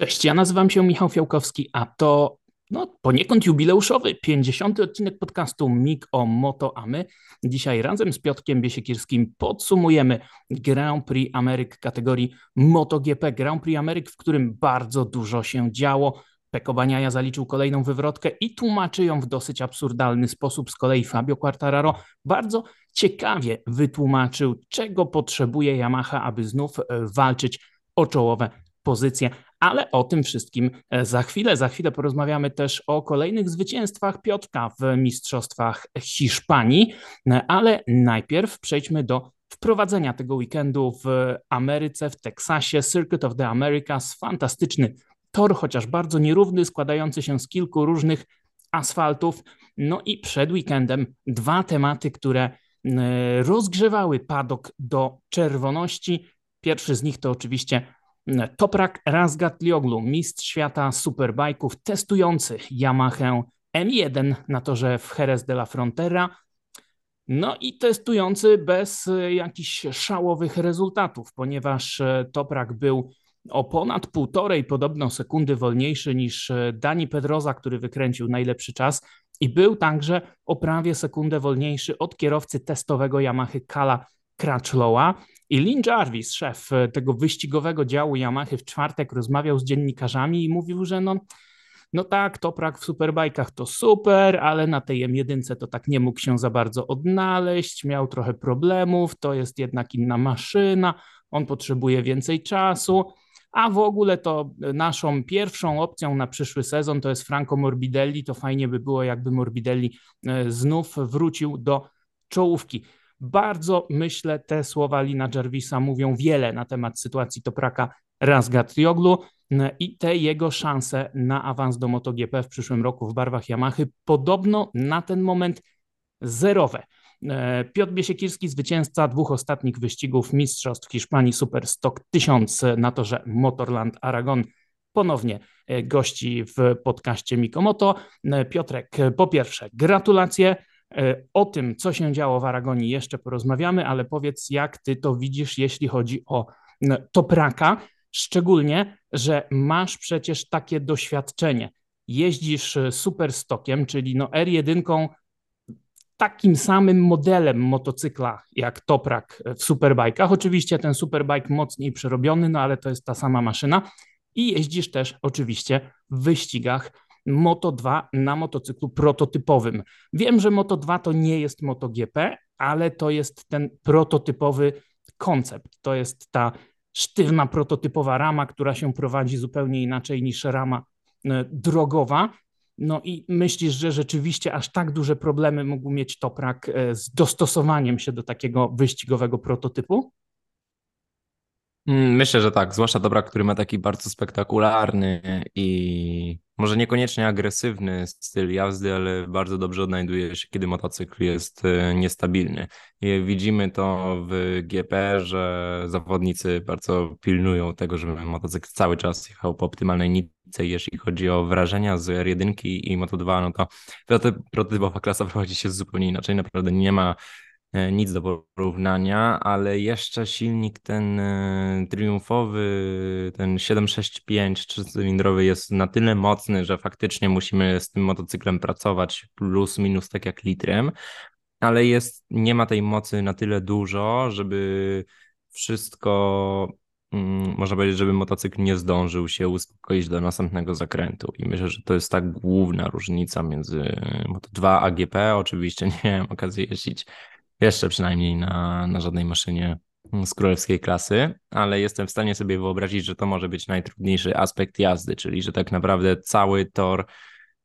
Cześć, ja nazywam się Michał Fiałkowski, a to no, poniekąd jubileuszowy 50. odcinek podcastu MIG o Moto A my. Dzisiaj razem z Piotrkiem Biesiekirskim podsumujemy Grand Prix Ameryk kategorii MotoGP. Grand Prix Ameryk, w którym bardzo dużo się działo. Peko Baniaja zaliczył kolejną wywrotkę i tłumaczy ją w dosyć absurdalny sposób. Z kolei Fabio Quartararo bardzo ciekawie wytłumaczył, czego potrzebuje Yamaha, aby znów e, walczyć o czołowe pozycje, ale o tym wszystkim e, za chwilę. Za chwilę porozmawiamy też o kolejnych zwycięstwach Piotrka w Mistrzostwach Hiszpanii, e, ale najpierw przejdźmy do wprowadzenia tego weekendu w Ameryce, w Teksasie. Circuit of the Americas, fantastyczny tor, chociaż bardzo nierówny, składający się z kilku różnych asfaltów. No i przed weekendem dwa tematy, które e, rozgrzewały padok do czerwoności. Pierwszy z nich to oczywiście Toprak Razgatlioglu, mistrz świata superbajków, testujący Yamaha M1 na torze w Jerez de la Frontera. No i testujący bez e, jakichś szałowych rezultatów, ponieważ e, Toprak był o ponad półtorej podobno sekundy wolniejszy niż e, Dani Pedroza, który wykręcił najlepszy czas i był także o prawie sekundę wolniejszy od kierowcy testowego Yamaha Kala Crutchlowa. I Lynn Jarvis, szef e, tego wyścigowego działu Yamaha w czwartek rozmawiał z dziennikarzami i mówił, że no, no tak, Toprak w superbajkach to super, ale na tej M1 to tak nie mógł się za bardzo odnaleźć, miał trochę problemów, to jest jednak inna maszyna, on potrzebuje więcej czasu, a w ogóle to naszą pierwszą opcją na przyszły sezon to jest Franco Morbidelli, to fajnie by było jakby Morbidelli e, znów wrócił do czołówki. Bardzo myślę, te słowa Lina Jarvisa mówią wiele na temat sytuacji Topraka Razgatrioglu i te jego szanse na awans do MotoGP w przyszłym roku w barwach Yamahy podobno na ten moment zerowe. E, Piotr Biesiekirski, zwycięzca dwóch ostatnich wyścigów Mistrzostw Hiszpanii Superstock 1000 na torze Motorland Aragon, ponownie e, gości w podcaście Mikomoto. E, Piotrek, po pierwsze, gratulacje. E, o tym, co się działo w Aragonii, jeszcze porozmawiamy, ale powiedz, jak ty to widzisz, jeśli chodzi o Topraka, szczególnie, że masz przecież takie doświadczenie. Jeździsz e, superstokiem, czyli no R1 takim samym modelem motocykla jak Toprak w superbajkach. Oczywiście ten superbike mocniej przerobiony, no ale to jest ta sama maszyna. I jeździsz też oczywiście w wyścigach Moto 2 na motocyklu prototypowym. Wiem, że Moto 2 to nie jest MotoGP, ale to jest ten prototypowy koncept. To jest ta sztywna prototypowa rama, która się prowadzi zupełnie inaczej niż rama e, drogowa. No i myślisz, że rzeczywiście aż tak duże problemy mógł mieć Toprak e, z dostosowaniem się do takiego wyścigowego prototypu? Mm, myślę, że tak, zwłaszcza Dobra, który ma taki bardzo spektakularny i może niekoniecznie agresywny styl jazdy, ale bardzo dobrze odnajduje się, kiedy motocykl jest e, niestabilny. I widzimy to w GP, że zawodnicy bardzo pilnują tego, żeby motocykl cały czas jechał po optymalnej nitce. Jeśli chodzi o wrażenia z R1 i Moto2, no to prototypowa klasa prowadzi się zupełnie inaczej. Naprawdę nie ma nic do porównania, ale jeszcze silnik ten e, triumfowy, ten 765 trzycylindrowy jest na tyle mocny, że faktycznie musimy z tym motocyklem pracować plus minus tak jak litrem, ale jest, nie ma tej mocy na tyle dużo, żeby wszystko mm, można powiedzieć, żeby motocykl nie zdążył się uspokoić do następnego zakrętu. I myślę, że to jest ta główna różnica między Moto2 a GP. Oczywiście nie miałem okazji jeździć jeszcze przynajmniej na, na żadnej maszynie z królewskiej klasy, ale jestem w stanie sobie wyobrazić, że to może być najtrudniejszy aspekt jazdy, czyli że tak naprawdę cały tor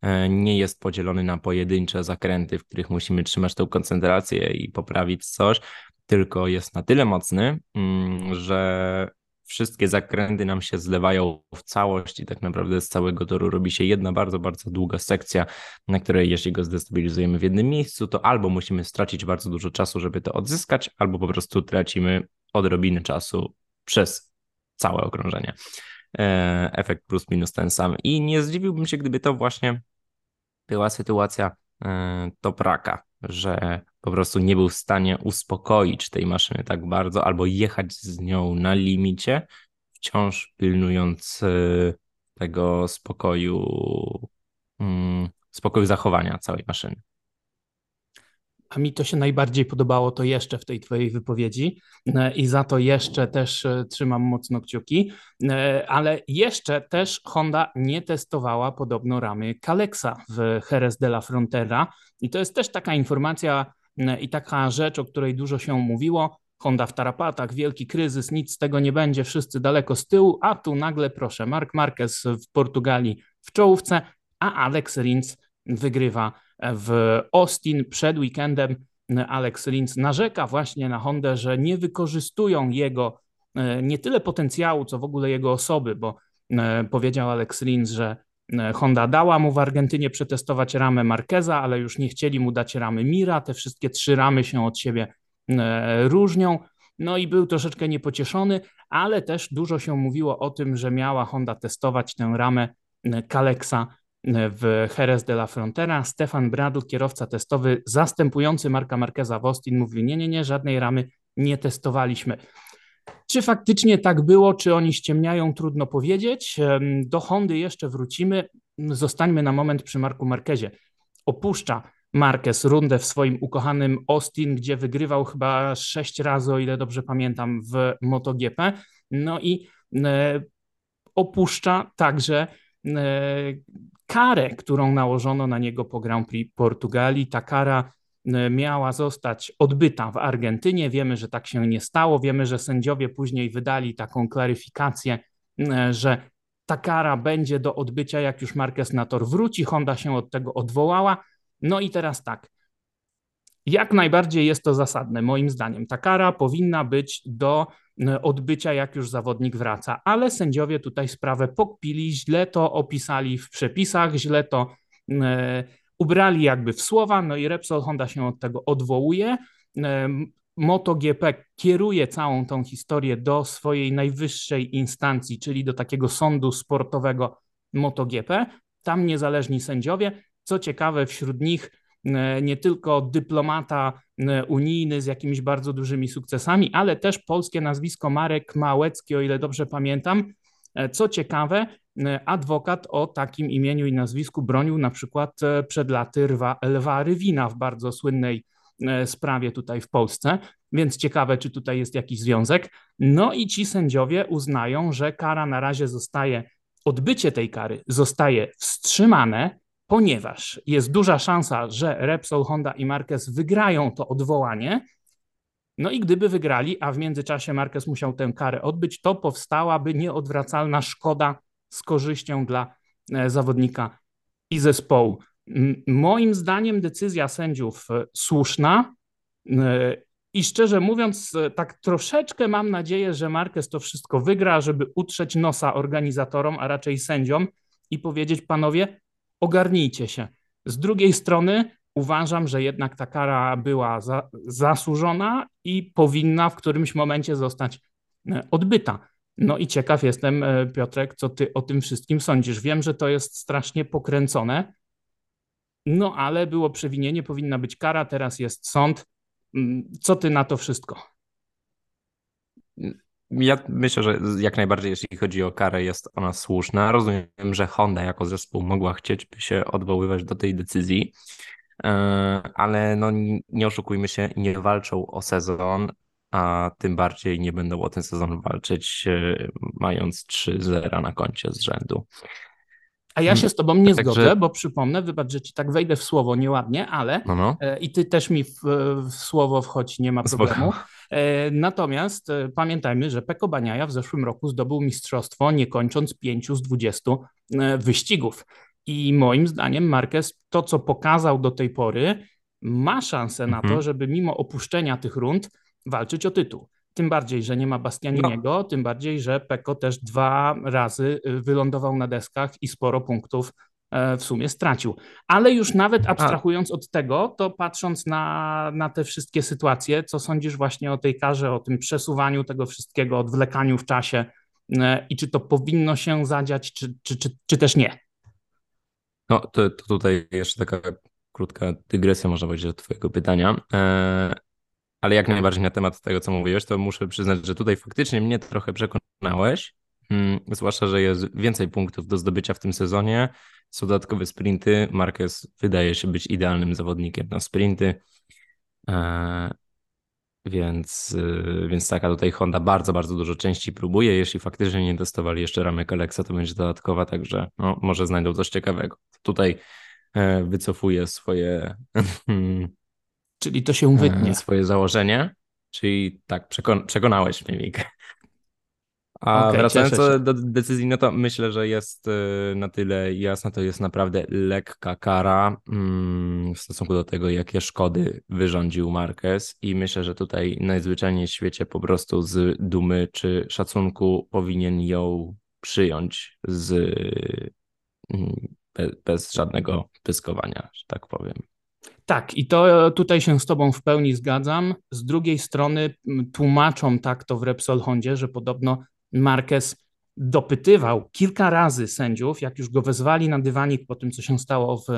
e, nie jest podzielony na pojedyncze zakręty, w których musimy trzymać tą koncentrację i poprawić coś, tylko jest na tyle mocny, mm, że wszystkie zakręty nam się zlewają w całość i tak naprawdę z całego toru robi się jedna bardzo, bardzo długa sekcja, na której jeśli go zdestabilizujemy w jednym miejscu, to albo musimy stracić bardzo dużo czasu, żeby to odzyskać, albo po prostu tracimy odrobinę czasu przez całe okrążenie. E, efekt plus minus ten sam. I nie zdziwiłbym się, gdyby to właśnie była sytuacja e, Topraka, że po prostu nie był w stanie uspokoić tej maszyny tak bardzo, albo jechać z nią na limicie, wciąż pilnując e, tego spokoju, mm, spokoju zachowania całej maszyny. A mi to się najbardziej podobało to jeszcze w tej twojej wypowiedzi. E, i za to jeszcze też e, trzymam mocno kciuki, e, ale jeszcze też Honda nie testowała podobno ramy Kalexa w Jerez de la Frontera. I to jest też taka informacja i taka rzecz, o której dużo się mówiło. Honda w tarapatach, wielki kryzys, nic z tego nie będzie, wszyscy daleko z tyłu, a tu nagle proszę, Mark Marquez w Portugalii w czołówce, a Alex Rins wygrywa w Austin przed weekendem. Alex Rins narzeka właśnie na Hondę, że nie wykorzystują jego e, nie tyle potencjału, co w ogóle jego osoby, bo e, powiedział Alex Rins, że e, Honda dała mu w Argentynie przetestować ramę Marqueza, ale już nie chcieli mu dać ramy Mira. Te wszystkie trzy ramy się od siebie różnią. No i był troszeczkę niepocieszony, ale też dużo się mówiło o tym, że miała Honda testować tę ramę Kalexa w Jerez de la Frontera. Stefan Bradl, kierowca testowy zastępujący Marka Marqueza w Austin, mówi: Nie, nie, nie, żadnej ramy nie testowaliśmy. Czy faktycznie tak było, czy oni ściemniają, trudno powiedzieć. Do Hondy jeszcze wrócimy. Zostańmy na moment przy Marku Marquezie. Opuszcza Marquez rundę w swoim ukochanym Austin, gdzie wygrywał chyba sześć razy, o ile dobrze pamiętam, w MotoGP. No i e, opuszcza także e, karę, którą nałożono na niego po Grand Prix Portugalii. Ta kara e, miała zostać odbyta w Argentynie. Wiemy, że tak się nie stało. Wiemy, że sędziowie później wydali taką klaryfikację, e, że ta kara będzie do odbycia, jak już Marquez na tor wróci. Honda się od tego odwołała. No i teraz tak. Jak najbardziej jest to zasadne, moim zdaniem. Ta kara powinna być do E, odbycia, jak już zawodnik wraca. Ale sędziowie tutaj sprawę pokpili, źle to opisali w przepisach, źle to e, ubrali jakby w słowa, no i Repsol Honda się od tego odwołuje. E, MotoGP kieruje całą tą historię do swojej najwyższej instancji, czyli do takiego sądu sportowego MotoGP. Tam niezależni sędziowie. Co ciekawe, wśród nich nie tylko dyplomata e, unijny z jakimiś bardzo dużymi sukcesami, ale też polskie nazwisko Marek Małecki, o ile dobrze pamiętam. E, co ciekawe, adwokat o takim imieniu i nazwisku bronił na przykład przed laty Lwa, Lwa Rywina w bardzo słynnej sprawie tutaj w Polsce, więc ciekawe, czy tutaj jest jakiś związek. No i ci sędziowie uznają, że kara na razie zostaje, odbycie tej kary zostaje wstrzymane, ponieważ jest duża szansa, że Repsol, Honda i Marquez wygrają to odwołanie. No i gdyby wygrali, a w międzyczasie Marquez musiał tę karę odbyć, to powstałaby nieodwracalna szkoda z korzyścią dla e, zawodnika i zespołu. Moim zdaniem decyzja sędziów e, słuszna e, i szczerze mówiąc, tak troszeczkę mam nadzieję, że Marquez to wszystko wygra, żeby utrzeć nosa organizatorom, a raczej sędziom i powiedzieć, panowie, ogarnijcie się. Z drugiej strony uważam, że jednak ta kara była za, zasłużona i powinna w którymś momencie zostać e, odbyta. No i ciekaw jestem, e, Piotrek, co ty o tym wszystkim sądzisz. Wiem, że to jest strasznie pokręcone, no ale było przewinienie, powinna być kara, teraz jest sąd. Mm, co ty na to wszystko? Ja myślę, że jak najbardziej, jeśli chodzi o karę, jest ona słuszna. Rozumiem, że Honda jako zespół mogła chcieć się odwoływać do tej decyzji, e, ale no nie oszukujmy się, nie walczą o sezon, a tym bardziej nie będą o ten sezon walczyć, e, mając 3 zera na koncie z rzędu. A ja się z tobą nie Także... zgodzę, bo przypomnę, wybacz, że ci tak wejdę w słowo nieładnie, ale no, no. E, i ty też mi w, w słowo wchodź, nie ma problemu. Spoko. E, natomiast e, pamiętajmy, że Peko Baniaja w zeszłym roku zdobył mistrzostwo, nie kończąc 5 z 20 e, wyścigów. I moim zdaniem Marquez to, co pokazał do tej pory, ma szansę mhm. na to, mhm. żeby mimo opuszczenia tych rund walczyć o tytuł. Tym bardziej, że nie ma Bastianiniego, no. tym bardziej, że Peko też dwa razy wylądował na deskach i sporo punktów E, w sumie stracił. Ale już nawet abstrahując od tego, to patrząc na, na te wszystkie sytuacje, co sądzisz właśnie o tej karze, o tym przesuwaniu tego wszystkiego, odwlekaniu w czasie e, i czy to powinno się zadziać, czy, czy, czy, czy też nie? No to, to tutaj jeszcze taka krótka dygresja, można powiedzieć, do Twojego pytania. E, ale jak najbardziej na temat tego, co mówiłeś, to muszę przyznać, że tutaj faktycznie mnie trochę przekonałeś, mm, zwłaszcza, że jest więcej punktów do zdobycia w tym sezonie. Są dodatkowe sprinty. Marquez wydaje się być idealnym zawodnikiem na sprinty. E, więc, e, więc taka tutaj Honda bardzo, bardzo dużo części próbuje. Jeśli faktycznie nie dostawali jeszcze ramek Alexa, to będzie dodatkowa, także no, może znajdą coś ciekawego. Tutaj e, wycofuję swoje. Czyli to się wytnie. Swoje założenie. Czyli tak, przekon przekonałeś mnie, Mik. A okay, wracając do decyzji, no to myślę, że jest y, na tyle jasna, to jest naprawdę lekka kara mm, w stosunku do tego, jakie szkody wyrządził Marquez i myślę, że tutaj najzwyczajniej w świecie po prostu z dumy czy szacunku powinien ją przyjąć z, mm, bez, bez żadnego pyskowania, że tak powiem. Tak, i to tutaj się z Tobą w pełni zgadzam. Z drugiej strony tłumaczą tak to w Repsol Hondzie, że podobno Marquez dopytywał kilka razy sędziów, jak już go wezwali na dywanik po tym, co się stało w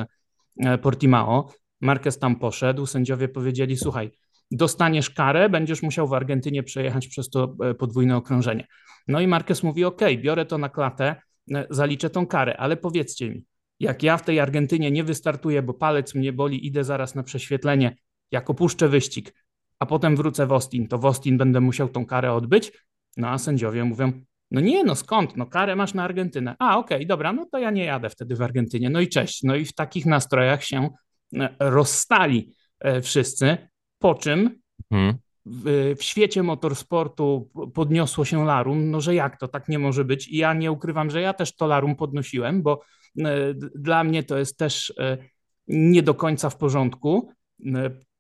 e, Portimao. Marquez tam poszedł, sędziowie powiedzieli: Słuchaj, dostaniesz karę, będziesz musiał w Argentynie przejechać przez to e, podwójne okrążenie. No i Marquez mówi: OK, biorę to na klatę, e, zaliczę tą karę, ale powiedzcie mi, jak ja w tej Argentynie nie wystartuję, bo palec mnie boli, idę zaraz na prześwietlenie, jak opuszczę wyścig, a potem wrócę w Austin, to w Austin będę musiał tą karę odbyć, no a sędziowie mówią, no nie, no skąd? No karę masz na Argentynę. A, okej, okay, dobra, no to ja nie jadę wtedy w Argentynie. No i cześć. No i w takich nastrojach się e, rozstali e, wszyscy, po czym hmm. w, w, świecie motorsportu podniosło się larum, no że jak to, tak nie może być. I ja nie ukrywam, że ja też to larum podnosiłem, bo e, dla mnie to jest też nie do końca w porządku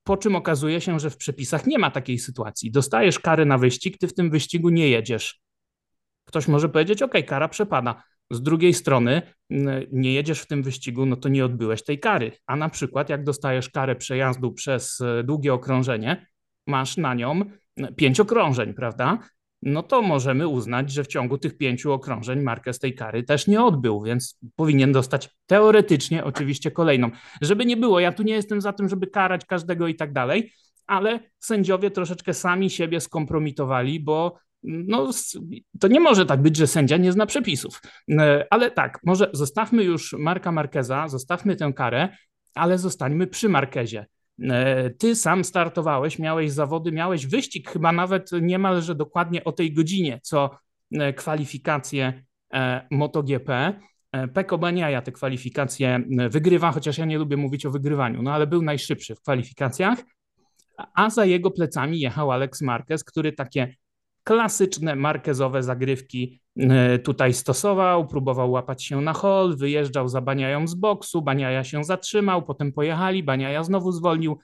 po czym okazuje się, że w przepisach nie ma takiej sytuacji. Dostajesz karę na wyścig, ty w tym wyścigu nie jedziesz. Ktoś może powiedzieć, ok, kara przepada. Z drugiej strony, nie jedziesz w tym wyścigu, no to nie odbyłeś tej kary. A na przykład, jak dostajesz karę przejazdu przez e, długie okrążenie, masz na nią pięć okrążeń, prawda? No to możemy uznać, że w ciągu tych pięciu okrążeń Marquez tej kary też nie odbył, więc powinien dostać teoretycznie oczywiście kolejną. Żeby nie było, ja tu nie jestem za tym, żeby karać każdego i tak dalej, ale sędziowie troszeczkę sami siebie skompromitowali, bo no, to nie może tak być, że sędzia nie zna przepisów. E, ale tak, może zostawmy już Marka Markeza, zostawmy tę karę, ale zostańmy przy Markezie. E, ty sam startowałeś, miałeś zawody, miałeś wyścig chyba nawet niemalże dokładnie o tej godzinie, co e, kwalifikacje e, MotoGP. Peko Baniaja te kwalifikacje wygrywa, chociaż ja nie lubię mówić o wygrywaniu, no ale był najszybszy w kwalifikacjach, a za jego plecami jechał Alex Marquez, który takie klasyczne markezowe zagrywki e, tutaj stosował, próbował łapać się na hol, wyjeżdżał za Baniają z boksu, Baniaja się zatrzymał, potem pojechali, Baniaja znowu zwolnił.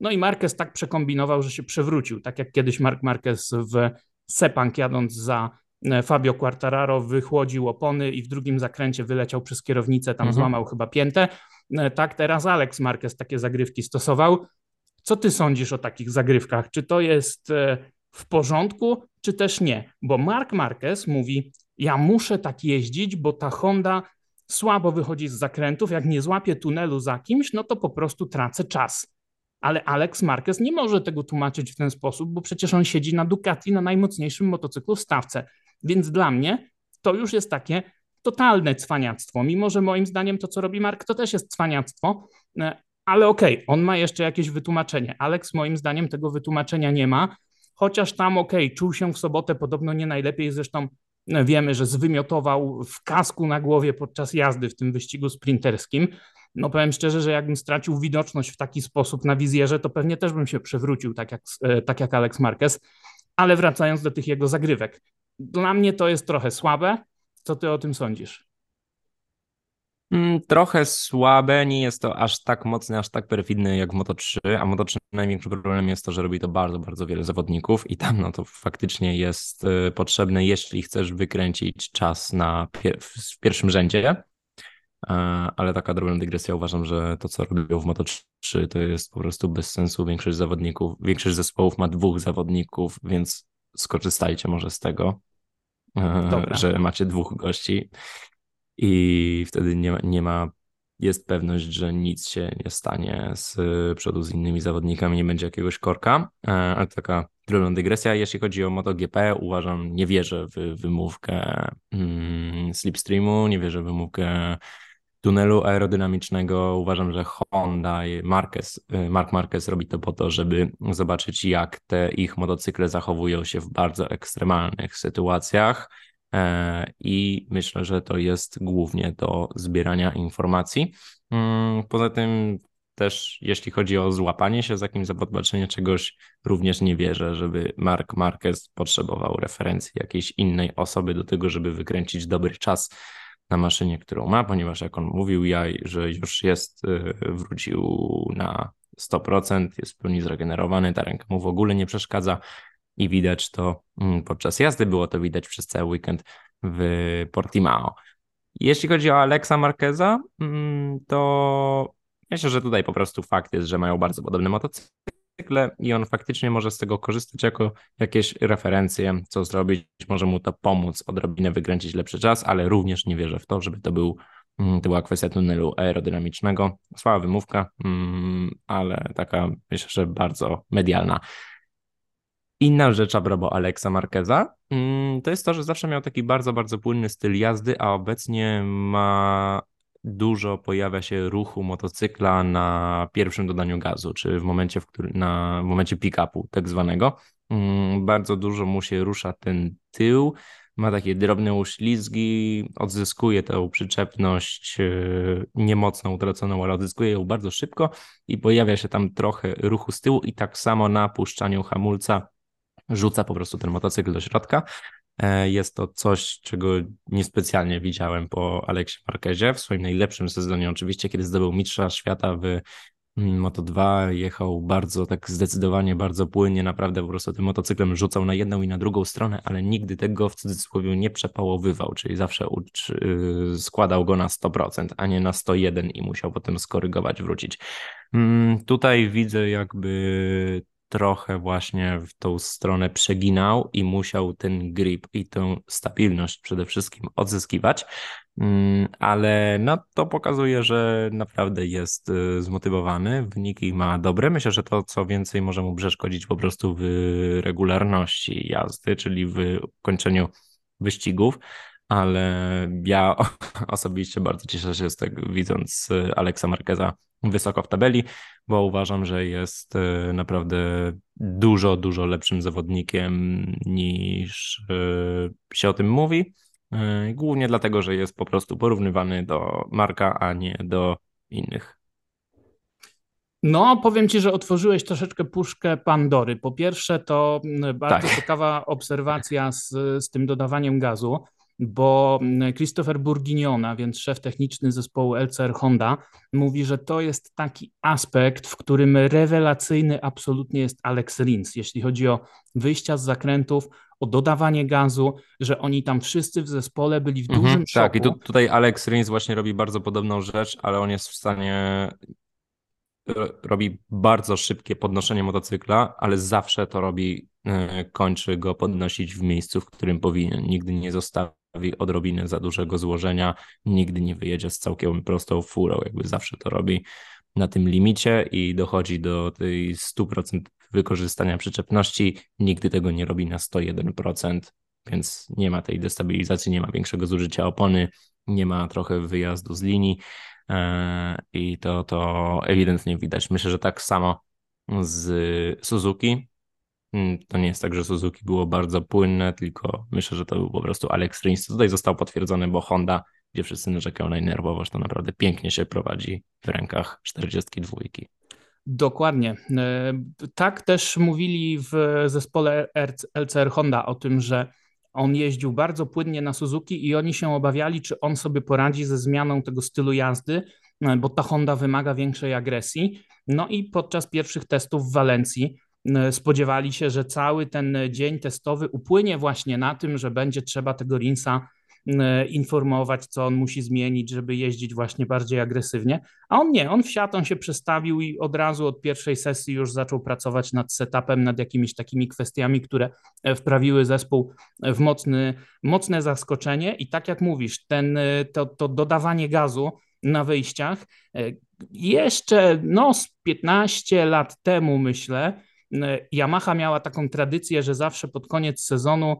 No i Marquez tak przekombinował, że się przewrócił, tak jak kiedyś Mark Marquez w Sepang jadąc za e, Fabio Quartararo wychłodził opony i w drugim zakręcie wyleciał przez kierownicę, tam mhm. złamał chyba piętę. E, tak teraz Alex Marquez takie zagrywki stosował. Co ty sądzisz o takich zagrywkach? Czy to jest w porządku, czy też nie. Bo Mark Marquez mówi: Ja muszę tak jeździć, bo ta Honda słabo wychodzi z zakrętów. Jak nie złapię tunelu za kimś, no to po prostu tracę czas. Ale Alex Marquez nie może tego tłumaczyć w ten sposób, bo przecież on siedzi na Ducati na najmocniejszym motocyklu w stawce. Więc dla mnie to już jest takie totalne cwaniactwo. Mimo, że moim zdaniem to, co robi Mark, to też jest cwaniactwo, e, ale okej, okay, on ma jeszcze jakieś wytłumaczenie. Alex moim zdaniem tego wytłumaczenia nie ma chociaż tam okay, czuł się w sobotę podobno nie najlepiej, zresztą no, wiemy, że zwymiotował w kasku na głowie podczas jazdy w tym wyścigu sprinterskim. No powiem szczerze, że jakbym stracił widoczność w taki sposób na wizjerze, to pewnie też bym się przewrócił, tak jak, e, tak jak Alex Marquez. Ale wracając do tych jego zagrywek, dla mnie to jest trochę słabe. Co ty o tym sądzisz? Mm, trochę słabe, nie jest to aż tak mocne, aż tak perfidne jak w Moto3, a Moto3 największy problem jest to, że robi to bardzo, bardzo wiele zawodników i tam no to faktycznie jest y, potrzebne, jeśli chcesz wykręcić czas na w pierwszym rzędzie, ale taka drobna dygresja, uważam, że to co robią w Moto3 to jest po prostu bez sensu, większość zawodników, większość zespołów ma dwóch zawodników, więc skorzystajcie może z tego, e, Dobra. że macie dwóch gości i wtedy nie ma, nie ma, jest pewność, że nic się nie stanie z przodu z innymi zawodnikami, nie będzie jakiegoś korka, e, ale taka drobną dygresja. Jeśli chodzi o MotoGP, uważam, nie wierzę w wymówkę mm, slipstreamu, nie wierzę w wymówkę tunelu aerodynamicznego. Uważam, że Honda i Marquez, y, Mark Marquez robi to po to, żeby zobaczyć, jak te ich motocykle zachowują się w bardzo ekstremalnych sytuacjach. E, I myślę, że to jest głównie do zbierania informacji. Mm, poza tym też jeśli chodzi o złapanie się za kimś, za podpatrzenie czegoś, również nie wierzę, żeby Mark Marquez potrzebował referencji jakiejś innej osoby do tego, żeby wykręcić dobry czas na maszynie, którą ma, ponieważ jak on mówił, ja, że już jest, y, wrócił na 100%, jest w pełni zregenerowany, ta ręka mu w ogóle nie przeszkadza i widać to mm, podczas jazdy, było to widać przez cały weekend w Portimao. Jeśli chodzi o Alexa Marqueza, mm, to myślę, że tutaj po prostu fakt jest, że mają bardzo podobne motocykle i on faktycznie może z tego korzystać jako jakieś referencje, co zrobić, może mu to pomóc odrobinę wykręcić lepszy czas, ale również nie wierzę w to, żeby to był mm, to była kwestia tunelu aerodynamicznego. Słaba wymówka, ale taka myślę, że bardzo medialna. Inna rzecz a propos Alexa Marqueza, mm, to jest to, że zawsze miał taki bardzo, bardzo płynny styl jazdy, a obecnie ma dużo pojawia się ruchu motocykla na pierwszym dodaniu gazu, czy w momencie, w którym, na w momencie pick-upu tak zwanego. Mm, bardzo dużo mu się rusza ten tył, ma takie drobne uślizgi, odzyskuje tę przyczepność e, niemocno utraconą, ale odzyskuje ją bardzo szybko i pojawia się tam trochę ruchu z tyłu i tak samo na puszczaniu hamulca rzuca po prostu ten motocykl do środka. E, jest to coś, czego niespecjalnie widziałem po Aleksie Marquezie w swoim najlepszym sezonie, oczywiście, kiedy zdobył mistrza świata w mm, Moto2, jechał bardzo tak zdecydowanie, bardzo płynnie, naprawdę po prostu tym motocyklem rzucał na jedną i na drugą stronę, ale nigdy tego w cudzysłowie nie przepałowywał, czyli zawsze y, składał go na 100%, a nie na 101 i musiał potem skorygować, wrócić. Mm, tutaj widzę jakby trochę właśnie w tą stronę przeginał i musiał ten grip i tę stabilność przede wszystkim odzyskiwać, mm, ale no, to pokazuje, że naprawdę jest y, zmotywowany, wyniki ma dobre. Myślę, że to co więcej może mu przeszkodzić po prostu w regularności jazdy, czyli w kończeniu wyścigów ale ja osobiście bardzo cieszę się z tego, widząc y, Aleksa Marqueza wysoko w tabeli, bo uważam, że jest y, naprawdę dużo, dużo lepszym zawodnikiem niż y, się o tym mówi. Głównie dlatego, że jest po prostu porównywany do Marka, a nie do innych. No, powiem Ci, że otworzyłeś troszeczkę puszkę Pandory. Po pierwsze, to mm, bardzo tak. ciekawa obserwacja z, z tym dodawaniem gazu bo mm, Christopher Burginiona, więc szef techniczny zespołu LCR Honda, mówi, że to jest taki aspekt, w którym rewelacyjny absolutnie jest Alex Rins, jeśli chodzi o wyjścia z zakrętów, o dodawanie gazu, że oni tam wszyscy w zespole byli w mhm, dużym szoku. Tak, i tu, tutaj Alex Rins właśnie robi bardzo podobną rzecz, ale on jest w stanie robi bardzo szybkie podnoszenie motocykla, ale zawsze to robi, e, kończy go podnosić w miejscu, w którym powinien. Nigdy nie zostawi odrobinę za dużego złożenia, nigdy nie wyjedzie z całkiem prostą furą, jakby zawsze to robi na tym limicie i dochodzi do tej 100% wykorzystania przyczepności, nigdy tego nie robi na 101%, więc nie ma tej destabilizacji, nie ma większego zużycia opony, nie ma trochę wyjazdu z linii e, i to, to ewidentnie widać. Myślę, że tak samo z Suzuki, to nie jest tak, że Suzuki było bardzo płynne, tylko myślę, że to był po prostu Alex Rins. Tutaj został potwierdzony, bo Honda, gdzie wszyscy narzekają na nerwowość, to naprawdę pięknie się prowadzi w rękach 42. Dokładnie. E, tak też mówili w zespole LCR Honda o tym, że on jeździł bardzo płynnie na Suzuki i oni się obawiali, czy on sobie poradzi ze zmianą tego stylu jazdy, e, bo ta Honda wymaga większej agresji. No i podczas pierwszych testów w Walencji spodziewali się, że cały ten dzień testowy upłynie właśnie na tym, że będzie trzeba tego Rinsa informować, co on musi zmienić, żeby jeździć właśnie bardziej agresywnie. A on nie, on wsiadł, on się przestawił i od razu od pierwszej sesji już zaczął pracować nad setupem, nad jakimiś takimi kwestiami, które e, wprawiły zespół w mocny, mocne zaskoczenie. I tak jak mówisz, ten, e, to, to dodawanie gazu na wyjściach e, jeszcze no, z 15 lat temu, myślę, Yamaha miała taką tradycję, że zawsze pod koniec sezonu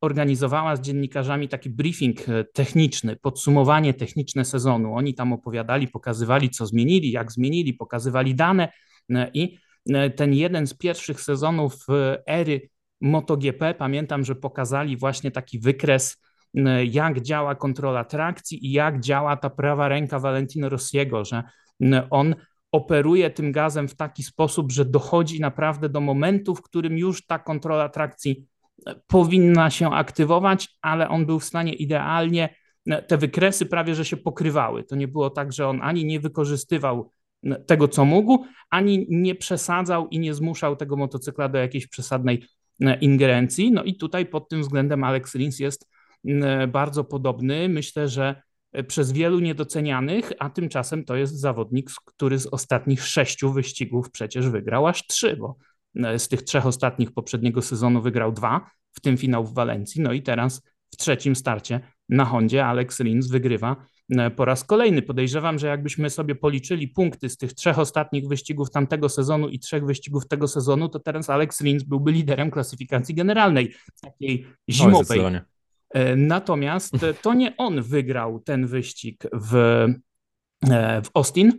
organizowała z dziennikarzami taki briefing e, techniczny, podsumowanie techniczne sezonu. Oni tam opowiadali, pokazywali, co zmienili, jak zmienili, pokazywali dane e, i ten jeden z pierwszych sezonów ery MotoGP, pamiętam, że pokazali właśnie taki wykres, jak działa kontrola trakcji i jak działa ta prawa ręka Valentino Rossiego, że on operuje tym gazem w taki sposób, że dochodzi naprawdę do momentu, w którym już ta kontrola trakcji powinna się aktywować, ale on był w stanie idealnie, te wykresy prawie że się pokrywały. To nie było tak, że on ani nie wykorzystywał tego, co mógł, ani nie przesadzał i nie zmuszał tego motocykla do jakiejś przesadnej ingerencji. No i tutaj pod tym względem Alex Rins jest bardzo podobny. Myślę, że przez wielu niedocenianych, a tymczasem to jest zawodnik, który z ostatnich sześciu wyścigów przecież wygrał aż trzy, bo E, z tych trzech ostatnich poprzedniego sezonu wygrał dwa, w tym finał w Walencji. No i teraz w trzecim starcie na Hondzie Alex Rins wygrywa e, po raz kolejny. Podejrzewam, że jakbyśmy sobie policzyli punkty z tych trzech ostatnich wyścigów tamtego sezonu i trzech wyścigów tego sezonu, to teraz Alex Rins byłby liderem klasyfikacji generalnej, takiej zimowej. E, natomiast to nie on wygrał ten wyścig w, w Austin,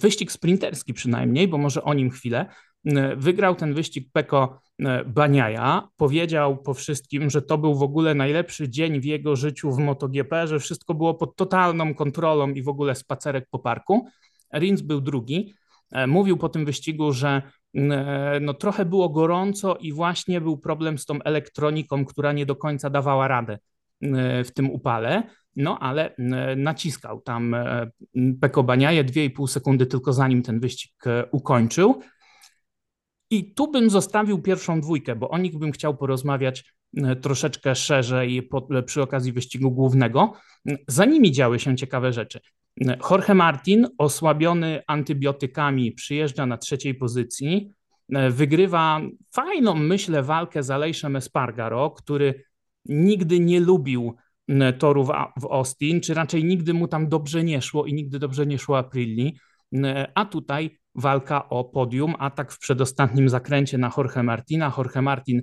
wyścig sprinterski przynajmniej, bo może o nim chwilę. E, wygrał ten wyścig Peko e, Baniaja. Powiedział po wszystkim, że to był w ogóle najlepszy dzień w jego życiu w MotoGP, że wszystko było pod totalną kontrolą i w ogóle spacerek po parku. Rins był drugi. E, mówił po tym wyścigu, że no, trochę było gorąco i właśnie był problem z tą elektroniką, która nie do końca dawała radę w tym upale. No ale naciskał tam Peko Baniaje 2,5 sekundy tylko zanim ten wyścig ukończył. I tu bym zostawił pierwszą dwójkę, bo o nich bym chciał porozmawiać e, troszeczkę szerzej e, przy okazji wyścigu głównego. Za nimi działy się ciekawe rzeczy. E, Jorge Martin, osłabiony antybiotykami, przyjeżdża na trzeciej pozycji, wygrywa fajną, myślę, walkę z Alejszem Espargaro, który nigdy nie lubił torów w Austin, czy raczej nigdy mu tam dobrze nie szło i nigdy dobrze nie szło Aprilli, a tutaj walka o podium, atak w przedostatnim zakręcie na Jorge Martina. Jorge Martin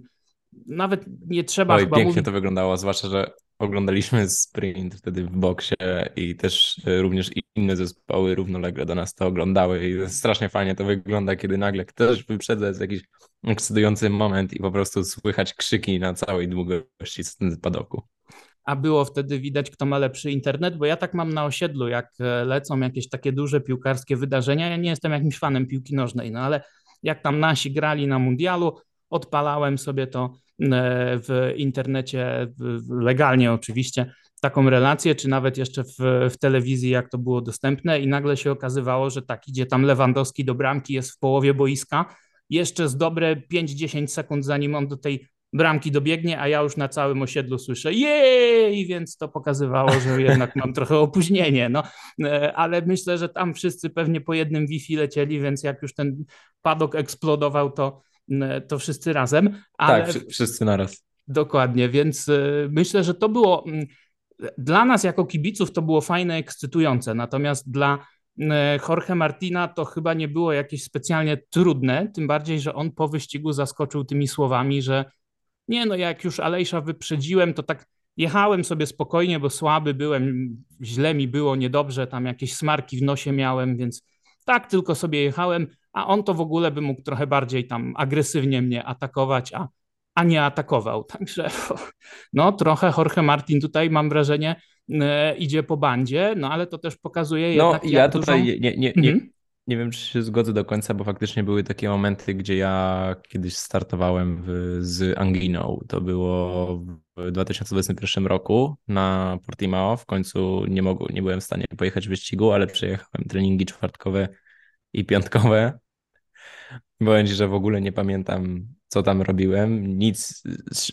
nawet nie trzeba Oj, chyba pięknie mówić... to wyglądało, zwłaszcza, że oglądaliśmy sprint wtedy w boksie i też e, również inne zespoły równolegle do nas to oglądały i strasznie fajnie to wygląda, kiedy nagle ktoś wyprzedza jest jakiś ekscytujący moment i po prostu słychać krzyki na całej długości padoku a było wtedy widać, kto ma lepszy internet, bo ja tak mam na osiedlu, jak e, lecą jakieś takie duże piłkarskie wydarzenia. Ja nie jestem jakimś fanem piłki nożnej, no ale jak tam nasi grali na mundialu, odpalałem sobie to w internecie, legalnie oczywiście, taką relację, czy nawet jeszcze w, w telewizji, jak to było dostępne, i nagle się okazywało, że tak idzie tam Lewandowski do bramki, jest w połowie boiska, jeszcze z dobre 5-10 sekund, zanim on do tej bramki dobiegnie, a ja już na całym osiedlu słyszę jej, więc to pokazywało, że jednak mam trochę opóźnienie, no, e, ale myślę, że tam wszyscy pewnie po jednym Wi-Fi lecieli, więc jak już ten padok eksplodował, to, to wszyscy razem. Ale... Tak, wszyscy naraz. Dokładnie, więc e, myślę, że to było dla nas jako kibiców to było fajne, ekscytujące, natomiast dla Jorge Martina to chyba nie było jakieś specjalnie trudne, tym bardziej, że on po wyścigu zaskoczył tymi słowami, że nie, no jak już Alejsza wyprzedziłem, to tak jechałem sobie spokojnie, bo słaby byłem, źle mi było, niedobrze, tam jakieś smarki w nosie miałem, więc tak tylko sobie jechałem, a on to w ogóle by mógł trochę bardziej tam agresywnie mnie atakować, a, a nie atakował. Także no trochę Jorge Martin tutaj mam wrażenie e, idzie po bandzie, no ale to też pokazuje no, jednak ja tutaj dużą... nie, nie, nie, mhm. Nie wiem, czy się zgodzę do końca, bo faktycznie były takie momenty, gdzie ja kiedyś startowałem w, z Anginą. To było w 2021 roku na Portimao. W końcu nie, mogłem, nie byłem w stanie pojechać w wyścigu, ale przejechałem treningi czwartkowe i piątkowe. Ci, że w ogóle nie pamiętam co tam robiłem. Nic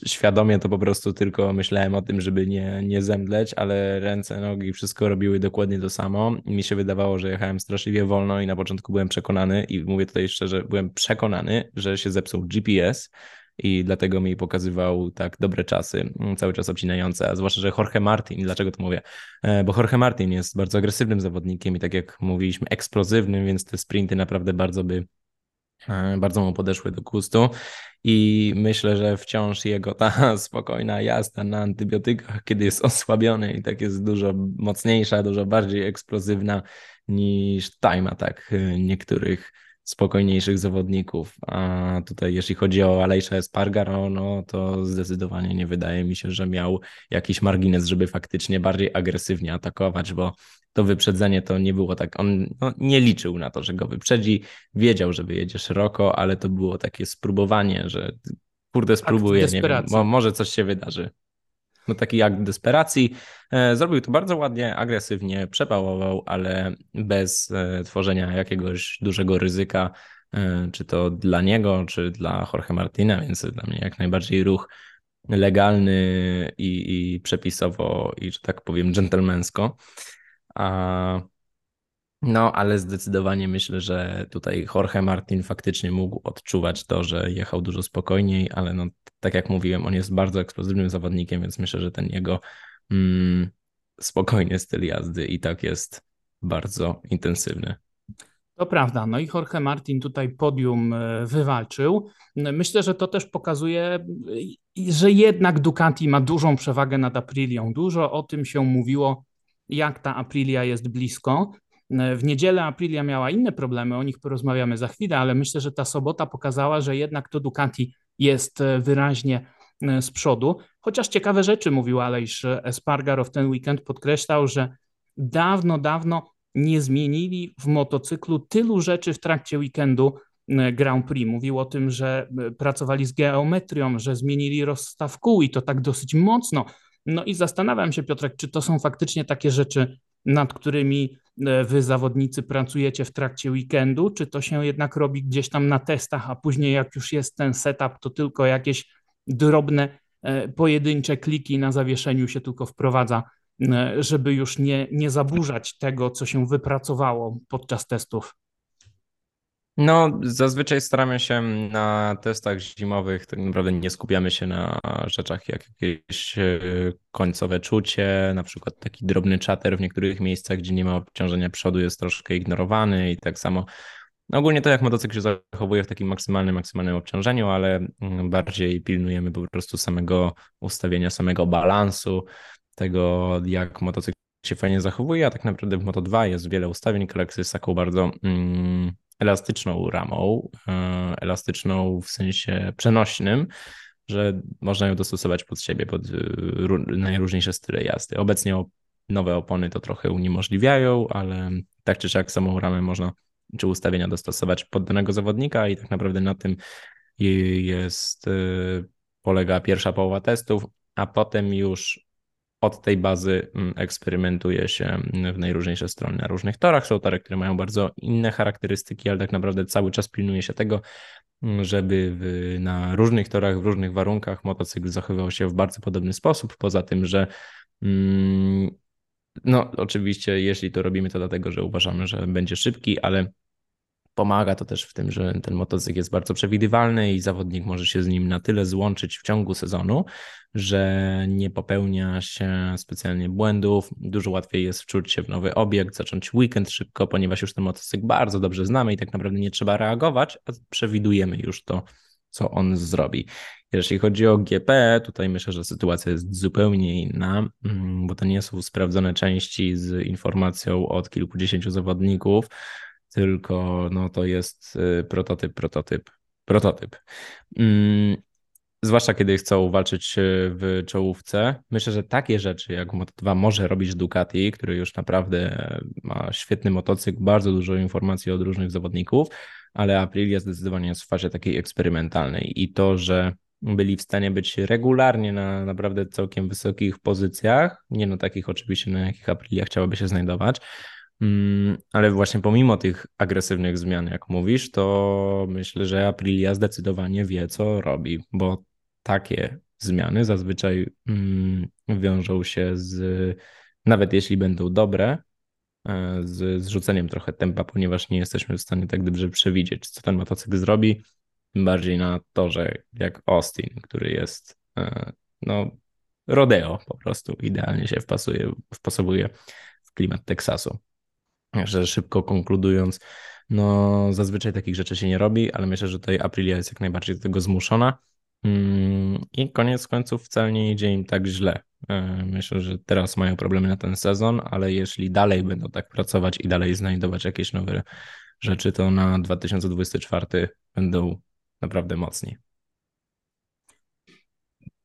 świadomie to po prostu tylko myślałem o tym, żeby nie, nie zemdleć, ale ręce, nogi, wszystko robiły dokładnie to samo. Mi się wydawało, że jechałem straszliwie wolno i na początku byłem przekonany i mówię tutaj szczerze, byłem przekonany, że się zepsuł GPS i dlatego mi pokazywał tak dobre czasy, cały czas obcinające, a zwłaszcza, że Jorge Martin, dlaczego to mówię? E, bo Jorge Martin jest bardzo agresywnym zawodnikiem i tak jak mówiliśmy, eksplozywnym, więc te sprinty naprawdę bardzo by bardzo mu podeszły do gustu i myślę, że wciąż jego ta spokojna jazda na antybiotykach, kiedy jest osłabiony i tak jest dużo mocniejsza, dużo bardziej eksplozywna niż time attack e, niektórych spokojniejszych zawodników. A tutaj jeśli chodzi o Alejsza Espargaro, no to zdecydowanie nie wydaje mi się, że miał jakiś margines, żeby faktycznie bardziej agresywnie atakować, bo to wyprzedzenie to nie było tak, on no, nie liczył na to, że go wyprzedzi, wiedział, że wyjedzie szeroko, ale to było takie spróbowanie, że kurde spróbuję, nie wiem, może coś się wydarzy. No taki akt desperacji. E, zrobił to bardzo ładnie, agresywnie, przepałował, ale bez e, tworzenia jakiegoś dużego ryzyka, e, czy to dla niego, czy dla Jorge Martina, więc dla mnie jak najbardziej ruch legalny i, i przepisowo, i że tak powiem, dżentelmensko. A, no, ale zdecydowanie myślę, że tutaj Jorge Martin faktycznie mógł odczuwać to, że jechał dużo spokojniej, ale no, tak jak mówiłem, on jest bardzo eksplozywnym zawodnikiem, więc myślę, że ten jego mm, spokojny styl jazdy i tak jest bardzo intensywny. To prawda, no i Jorge Martin tutaj podium e, wywalczył. Myślę, że to też pokazuje, że jednak Ducati ma dużą przewagę nad Aprilią. Dużo o tym się mówiło jak ta Aprilia jest blisko. W niedzielę Aprilia miała inne problemy, o nich porozmawiamy za chwilę, ale myślę, że ta sobota pokazała, że jednak to Ducati jest e, wyraźnie e, z przodu. Chociaż ciekawe rzeczy mówił Alejsz Espargaro w ten weekend, podkreślał, że dawno, dawno nie zmienili w motocyklu tylu rzeczy w trakcie weekendu e, Grand Prix. Mówił o tym, że pracowali z geometrią, że zmienili rozstaw kół i to tak dosyć mocno, no i zastanawiam się, Piotrek, czy to są faktycznie takie rzeczy, nad którymi e, wy zawodnicy pracujecie w trakcie weekendu, czy to się jednak robi gdzieś tam na testach, a później jak już jest ten setup, to tylko jakieś drobne, e, pojedyncze kliki na zawieszeniu się tylko wprowadza, e, żeby już nie, nie zaburzać tego, co się wypracowało podczas testów. No, zazwyczaj staramy się na testach zimowych, tak naprawdę nie skupiamy się na rzeczach jak jakieś e, końcowe czucie, na przykład taki drobny czater w niektórych miejscach, gdzie nie ma obciążenia przodu jest troszkę ignorowany i tak samo. Ogólnie to jak motocykl się zachowuje w takim maksymalnym, maksymalnym obciążeniu, ale mm, bardziej pilnujemy po prostu samego ustawienia, samego balansu, tego jak motocykl się fajnie zachowuje, a tak naprawdę w Moto2 jest wiele ustawień, Galaxy jest taką bardzo mm, elastyczną ramą, e, elastyczną w sensie przenośnym, że można ją dostosować pod siebie, pod e, najróżniejsze style jazdy. Obecnie nowe opony to trochę uniemożliwiają, ale tak czy siak samą ramę można czy ustawienia dostosować pod danego zawodnika i tak naprawdę na tym jest e, polega pierwsza połowa testów, a potem już od tej bazy mm, eksperymentuje się mm, w najróżniejsze strony na różnych torach. Są tory, które mają bardzo inne charakterystyki, ale tak naprawdę cały czas pilnuje się tego, mm, żeby w, na różnych torach, w różnych warunkach motocykl zachowywał się w bardzo podobny sposób. Poza tym, że no oczywiście, jeśli to robimy, to dlatego, że uważamy, że będzie szybki, ale Pomaga to też w tym, że ten motocykl jest bardzo przewidywalny i zawodnik może się z nim na tyle złączyć w ciągu sezonu, że nie popełnia się specjalnie błędów. Dużo łatwiej jest wczuć się w nowy obiekt, zacząć weekend szybko, ponieważ już ten motocykl bardzo dobrze znamy i tak naprawdę nie trzeba reagować, a przewidujemy już to, co on zrobi. Jeśli chodzi o GP, tutaj myślę, że sytuacja jest zupełnie inna, mm, bo to nie są sprawdzone części z informacją od kilkudziesięciu zawodników tylko no, to jest y, prototyp, prototyp, prototyp. Mm, zwłaszcza kiedy chcą walczyć y, w czołówce. Myślę, że takie rzeczy jak Moto2 może robić Ducati, który już naprawdę ma świetny motocykl, bardzo dużo informacji od różnych zawodników, ale Aprilia zdecydowanie jest w fazie takiej eksperymentalnej i to, że byli w stanie być regularnie na naprawdę całkiem wysokich pozycjach, nie no takich oczywiście, na jakich Aprilia chciałaby się znajdować, ale właśnie pomimo tych agresywnych zmian, jak mówisz, to myślę, że Aprilia zdecydowanie wie, co robi, bo takie zmiany zazwyczaj mm, wiążą się z, nawet jeśli będą dobre, e, z zrzuceniem trochę tempa, ponieważ nie jesteśmy w stanie tak dobrze przewidzieć, co ten motocykl zrobi. Tym bardziej na torze jak Austin, który jest e, no, rodeo po prostu, idealnie się wpasuje, wpasowuje w klimat Teksasu że szybko konkludując, No, zazwyczaj takich rzeczy się nie robi, ale myślę, że tutaj Aprilia jest jak najbardziej do tego zmuszona. Mm, I koniec końców wcale nie idzie im tak źle. E, myślę, że teraz mają problemy na ten sezon, ale jeśli dalej będą tak pracować i dalej znajdować jakieś nowe rzeczy, to na 2024 będą naprawdę mocni.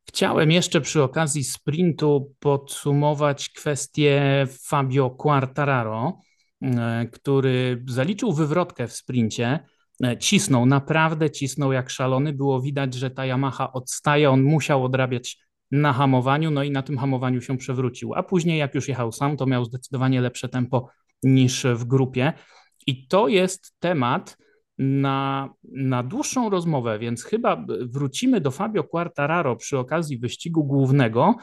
Chciałem jeszcze przy okazji sprintu podsumować kwestię Fabio Quartararo, który zaliczył wywrotkę w sprincie. E, cisnął, naprawdę cisnął jak szalony. Było widać, że ta Yamaha odstaje. On musiał odrabiać na hamowaniu, no i na tym hamowaniu się przewrócił. A później, jak już jechał sam, to miał zdecydowanie lepsze tempo niż w grupie. I to jest temat na, na dłuższą rozmowę, więc chyba wrócimy do Fabio Quartararo przy okazji wyścigu głównego,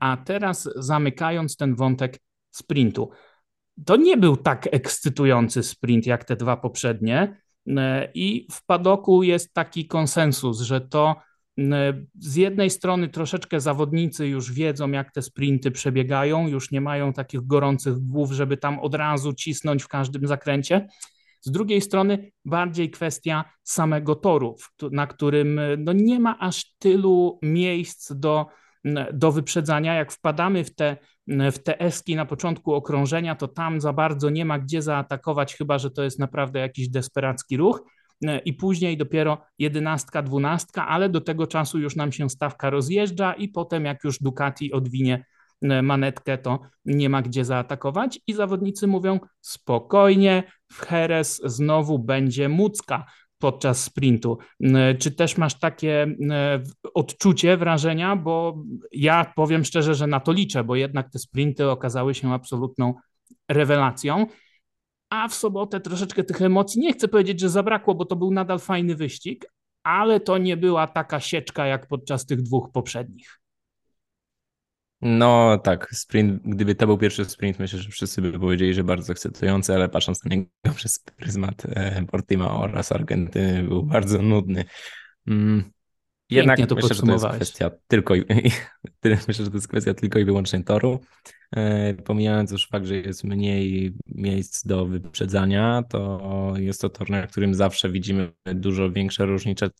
a teraz zamykając ten wątek sprintu. To nie był tak ekscytujący sprint jak te dwa poprzednie i w padoku jest taki konsensus, że to z jednej strony troszeczkę zawodnicy już wiedzą, jak te sprinty przebiegają, już nie mają takich gorących głów, żeby tam od razu cisnąć w każdym zakręcie. Z drugiej strony bardziej kwestia samego toru, na którym no nie ma aż tylu miejsc do, do wyprzedzania. Jak wpadamy w te, w te eski na początku okrążenia, to tam za bardzo nie ma gdzie zaatakować, chyba że to jest naprawdę jakiś desperacki ruch. I później dopiero jedenastka, dwunastka, ale do tego czasu już nam się stawka rozjeżdża i potem jak już Ducati odwinie e, manetkę, to nie ma gdzie zaatakować. I zawodnicy mówią spokojnie, w Heres znowu będzie mucka podczas sprintu. E, czy też masz takie e, odczucie, wrażenia, bo ja powiem szczerze, że na to liczę, bo jednak te sprinty okazały się absolutną rewelacją a w sobotę troszeczkę tych emocji, nie chcę powiedzieć, że zabrakło, bo to był nadal fajny wyścig, ale to nie była taka sieczka jak podczas tych dwóch poprzednich. No tak, sprint, gdyby to był pierwszy sprint, myślę, że wszyscy by powiedzieli, że bardzo ekscytujący, ale patrząc na niego przez pryzmat e, Portimao oraz Argentyny, był bardzo nudny. Mm, jednak to myślę, że to jest kwestia tylko i, myślę, że to jest kwestia tylko i wyłącznie toru. E, pomijając już fakt, że jest mniej miejsc do wyprzedzania, to jest to tor, na którym zawsze widzimy dużo większe różnice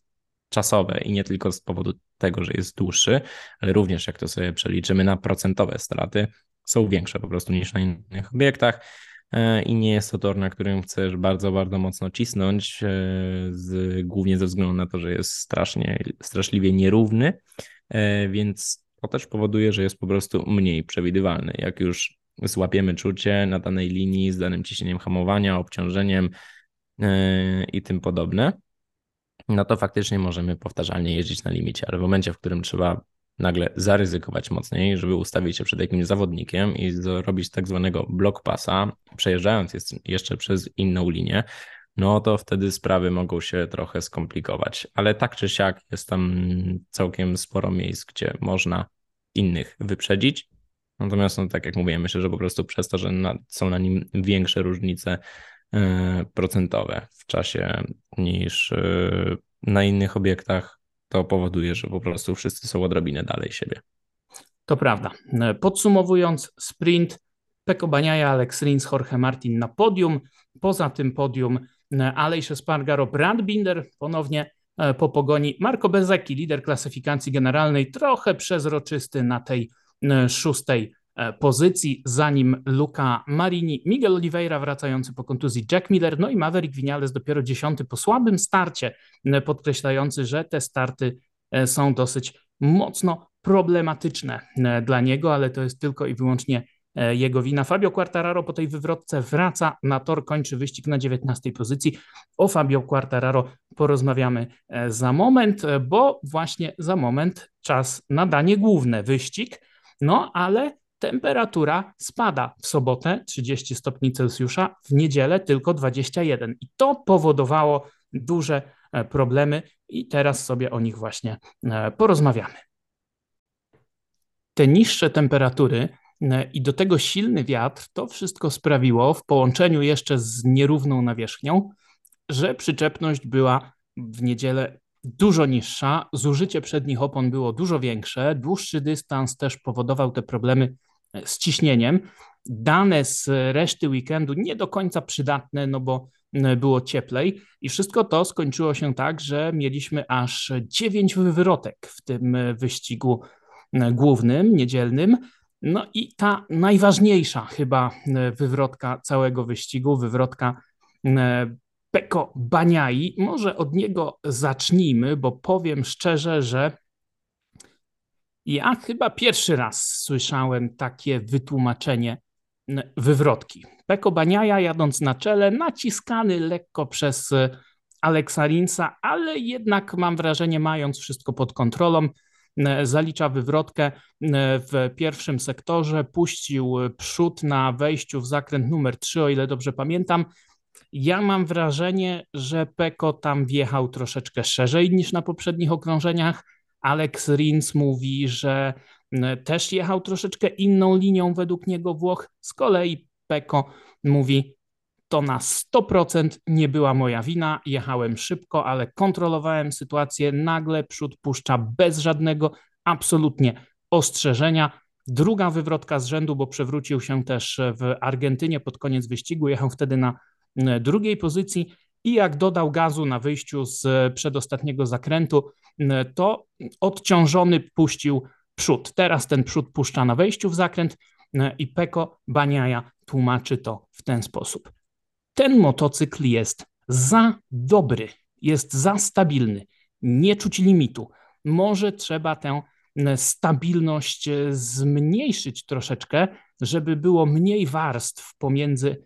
czasowe i nie tylko z powodu tego, że jest dłuższy, ale również jak to sobie przeliczymy na procentowe straty, są większe po prostu niż na innych obiektach e, i nie jest to tor, na którym chcesz bardzo, bardzo mocno cisnąć, e, z, głównie ze względu na to, że jest strasznie, straszliwie nierówny, więc to też powoduje, że jest po prostu mniej przewidywalny. Jak już złapiemy czucie na danej linii z danym ciśnieniem hamowania, obciążeniem i tym podobne, no to faktycznie możemy powtarzalnie jeździć na limicie, ale w momencie, w którym trzeba nagle zaryzykować mocniej, żeby ustawić się przed jakimś zawodnikiem i zrobić tak zwanego block passa, przejeżdżając jeszcze przez inną linię, no to wtedy sprawy mogą się trochę skomplikować. Ale tak czy siak jest tam całkiem sporo miejsc, gdzie można innych wyprzedzić. Natomiast, no, tak jak mówiłem, myślę, że po prostu przez to, że na, są na nim większe różnice procentowe w czasie niż e, na innych obiektach, to powoduje, że po prostu wszyscy są odrobinę dalej siebie. To prawda. E, podsumowując, sprint Peko Baniaja, Alex Rins, Jorge Martin na podium. Poza tym podium Alejsz Spargaro, Brad Binder ponownie e, po pogoni. Marco Bezeki, lider klasyfikacji generalnej, trochę przezroczysty na tej e, szóstej e, pozycji, zanim Luca Marini, Miguel Oliveira wracający po kontuzji, Jack Miller, no i Maverick Vinales dopiero dziesiąty po słabym starcie, podkreślający, że te starty są dosyć mocno problematyczne dla niego, ale to jest tylko i wyłącznie E, jego wina. Fabio Quartararo po tej wywrotce wraca na tor, kończy wyścig na 19 pozycji. O Fabio Quartararo porozmawiamy e, za moment, e, bo właśnie za moment czas na danie główne wyścig. No ale temperatura spada w sobotę 30 stopni Celsjusza, w niedzielę tylko 21 i to powodowało duże problemy i teraz sobie o nich właśnie porozmawiamy. Te niższe temperatury i do tego silny wiatr, to wszystko sprawiło w połączeniu jeszcze z nierówną nawierzchnią, że przyczepność była w niedzielę dużo niższa, zużycie przednich opon było dużo większe, dłuższy dystans też powodował te problemy z ciśnieniem. dane z reszty weekendu nie do końca przydatne, no bo było cieplej i wszystko to skończyło się tak, że mieliśmy aż dziewięć wywrotek w tym wyścigu głównym, niedzielnym. No i ta najważniejsza chyba wywrotka całego wyścigu, wywrotka Peko Baniai. Może od niego zacznijmy, bo powiem szczerze, że ja chyba pierwszy raz słyszałem takie wytłumaczenie wywrotki. Peko Baniaja jadąc na czele, naciskany lekko przez e, Aleksa Rinsa, ale jednak mam wrażenie, mając wszystko pod kontrolą, zalicza wywrotkę w pierwszym sektorze, puścił przód na wejściu w zakręt numer 3, o ile dobrze pamiętam. Ja mam wrażenie, że Peko tam wjechał troszeczkę szerzej niż na poprzednich okrążeniach. Alex Rins mówi, że też jechał troszeczkę inną linią według niego Włoch. Z kolei Peko mówi, to na 100% nie była moja wina. Jechałem szybko, ale kontrolowałem sytuację. Nagle przód puszcza bez żadnego absolutnie ostrzeżenia. Druga wywrotka z rzędu, bo przewrócił się też w Argentynie pod koniec wyścigu. Jechał wtedy na drugiej pozycji i jak dodał gazu na wyjściu z przedostatniego zakrętu, to odciążony puścił przód. Teraz ten przód puszcza na wejściu w zakręt i Peko Baniaja tłumaczy to w ten sposób. Ten motocykl jest za dobry, jest za stabilny, nie czuć limitu. Może trzeba tę stabilność zmniejszyć troszeczkę, żeby było mniej warstw pomiędzy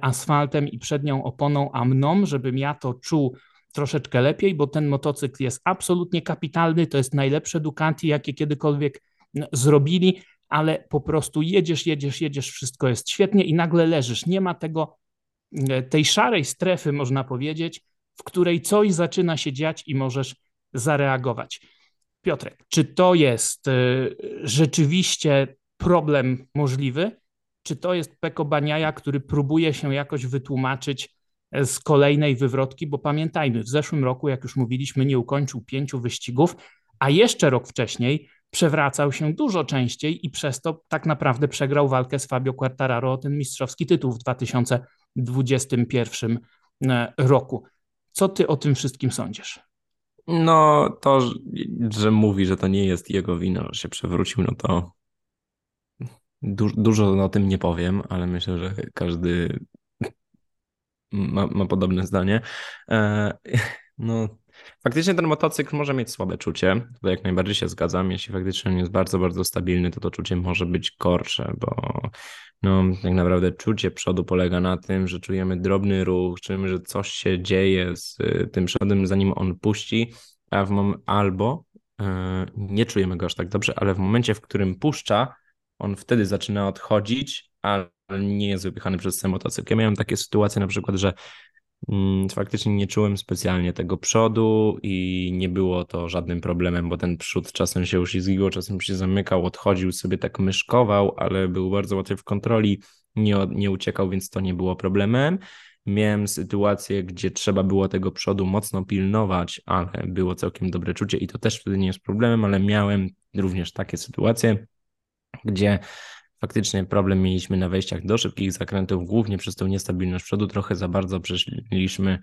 asfaltem i przednią oponą, a mną, żebym ja to czuł troszeczkę lepiej, bo ten motocykl jest absolutnie kapitalny, to jest najlepsze Ducati, jakie kiedykolwiek zrobili, ale po prostu jedziesz, jedziesz, jedziesz, wszystko jest świetnie i nagle leżysz. Nie ma tego, tej szarej strefy, można powiedzieć, w której coś zaczyna się dziać i możesz zareagować. Piotrek, czy to jest y, rzeczywiście problem możliwy? Czy to jest Peko Baniaja, który próbuje się jakoś wytłumaczyć e, z kolejnej wywrotki, bo pamiętajmy, w zeszłym roku, jak już mówiliśmy, nie ukończył pięciu wyścigów, a jeszcze rok wcześniej przewracał się dużo częściej i przez to tak naprawdę przegrał walkę z Fabio Quartararo o ten mistrzowski tytuł w 2021 e, roku. Co ty o tym wszystkim sądzisz? No, to, że mówi, że to nie jest jego wina, że się przewrócił, no to Du dużo o tym nie powiem, ale myślę, że każdy ma, ma podobne zdanie. E, no, faktycznie ten motocykl może mieć słabe czucie. To jak najbardziej się zgadzam. Jeśli faktycznie on jest bardzo, bardzo stabilny, to to czucie może być gorsze, bo no, tak naprawdę czucie przodu polega na tym, że czujemy drobny ruch, czujemy, że coś się dzieje z y, tym przodem, zanim on puści, a w mom albo e, nie czujemy go aż tak dobrze, ale w momencie, w którym puszcza, on wtedy zaczyna odchodzić, ale nie jest wypychany przez ten motocykl. Ja miałem takie sytuacje na przykład, że mm, faktycznie nie czułem specjalnie tego przodu i nie było to żadnym problemem, bo ten przód czasem się uślizgiwał, czasem się zamykał, odchodził sobie tak myszkował, ale był bardzo łatwy w kontroli, nie, nie uciekał, więc to nie było problemem. Miałem sytuację, gdzie trzeba było tego przodu mocno pilnować, ale było całkiem dobre czucie i to też wtedy nie jest problemem, ale miałem również takie sytuacje, gdzie faktycznie problem mieliśmy na wejściach do szybkich zakrętów, głównie przez tą niestabilność przodu. Trochę za bardzo przeszliśmy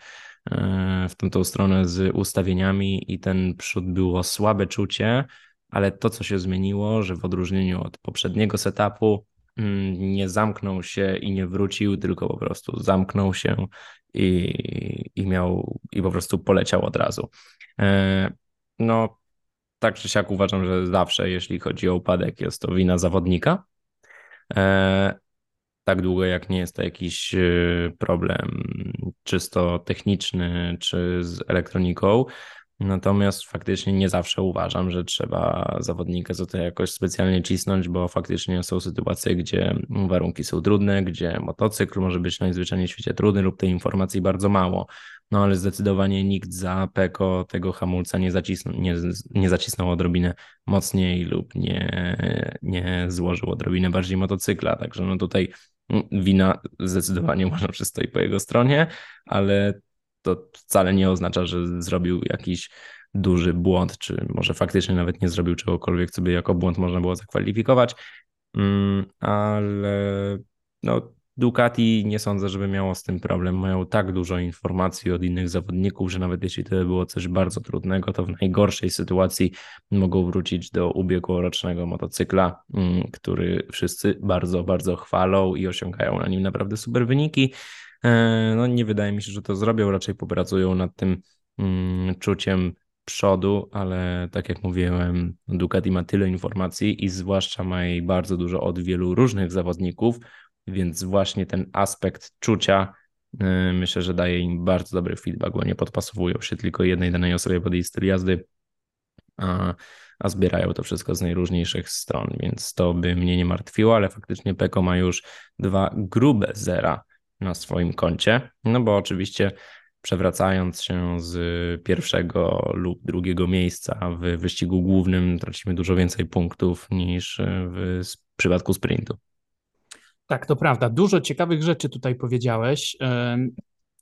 e, w tamtą stronę z ustawieniami i ten przód było słabe czucie, ale to, co się zmieniło, że w odróżnieniu od poprzedniego setupu mm, nie zamknął się i nie wrócił, tylko po prostu zamknął się i, i miał i po prostu poleciał od razu. E, no, tak czy siak uważam, że zawsze, jeśli chodzi o upadek, jest to wina zawodnika. E, tak długo, jak nie jest to jakiś e, problem czysto techniczny czy z elektroniką, Natomiast faktycznie nie zawsze uważam, że trzeba zawodnika za to jakoś specjalnie cisnąć, bo faktycznie są sytuacje, gdzie warunki są trudne, gdzie motocykl może być najzwyczajniej w świecie trudny lub tej informacji bardzo mało. No ale zdecydowanie nikt za Peko tego hamulca nie zacisnął, nie, nie zacisnął odrobinę mocniej lub nie, nie złożył odrobinę bardziej motocykla. Także no tutaj wina zdecydowanie uważam, że stoi po jego stronie, ale to wcale nie oznacza, że zrobił jakiś duży błąd, czy może faktycznie nawet nie zrobił czegokolwiek, co by jako błąd można było zakwalifikować. Mm, ale no, Ducati nie sądzę, żeby miało z tym problem. Mają tak dużo informacji od innych zawodników, że nawet jeśli to było coś bardzo trudnego, to w najgorszej sytuacji mogą wrócić do ubiegłorocznego motocykla, mm, który wszyscy bardzo, bardzo chwalą i osiągają na nim naprawdę super wyniki. E, no nie wydaje mi się, że to zrobią, raczej popracują nad tym mm, czuciem przodu, ale tak jak mówiłem, Ducati ma tyle informacji i zwłaszcza ma jej bardzo dużo od wielu różnych zawodników, więc właśnie ten aspekt czucia y, myślę, że daje im bardzo dobry feedback, bo nie podpasowują się tylko jednej danej osobie pod jej styl jazdy, a, a zbierają to wszystko z najróżniejszych stron, więc to by mnie nie martwiło, ale faktycznie Peko ma już dwa grube zera na swoim koncie, no bo oczywiście przewracając się z pierwszego lub drugiego miejsca w wyścigu głównym tracimy dużo więcej punktów niż w przypadku sprintu. Tak, to prawda. Dużo ciekawych rzeczy tutaj powiedziałeś.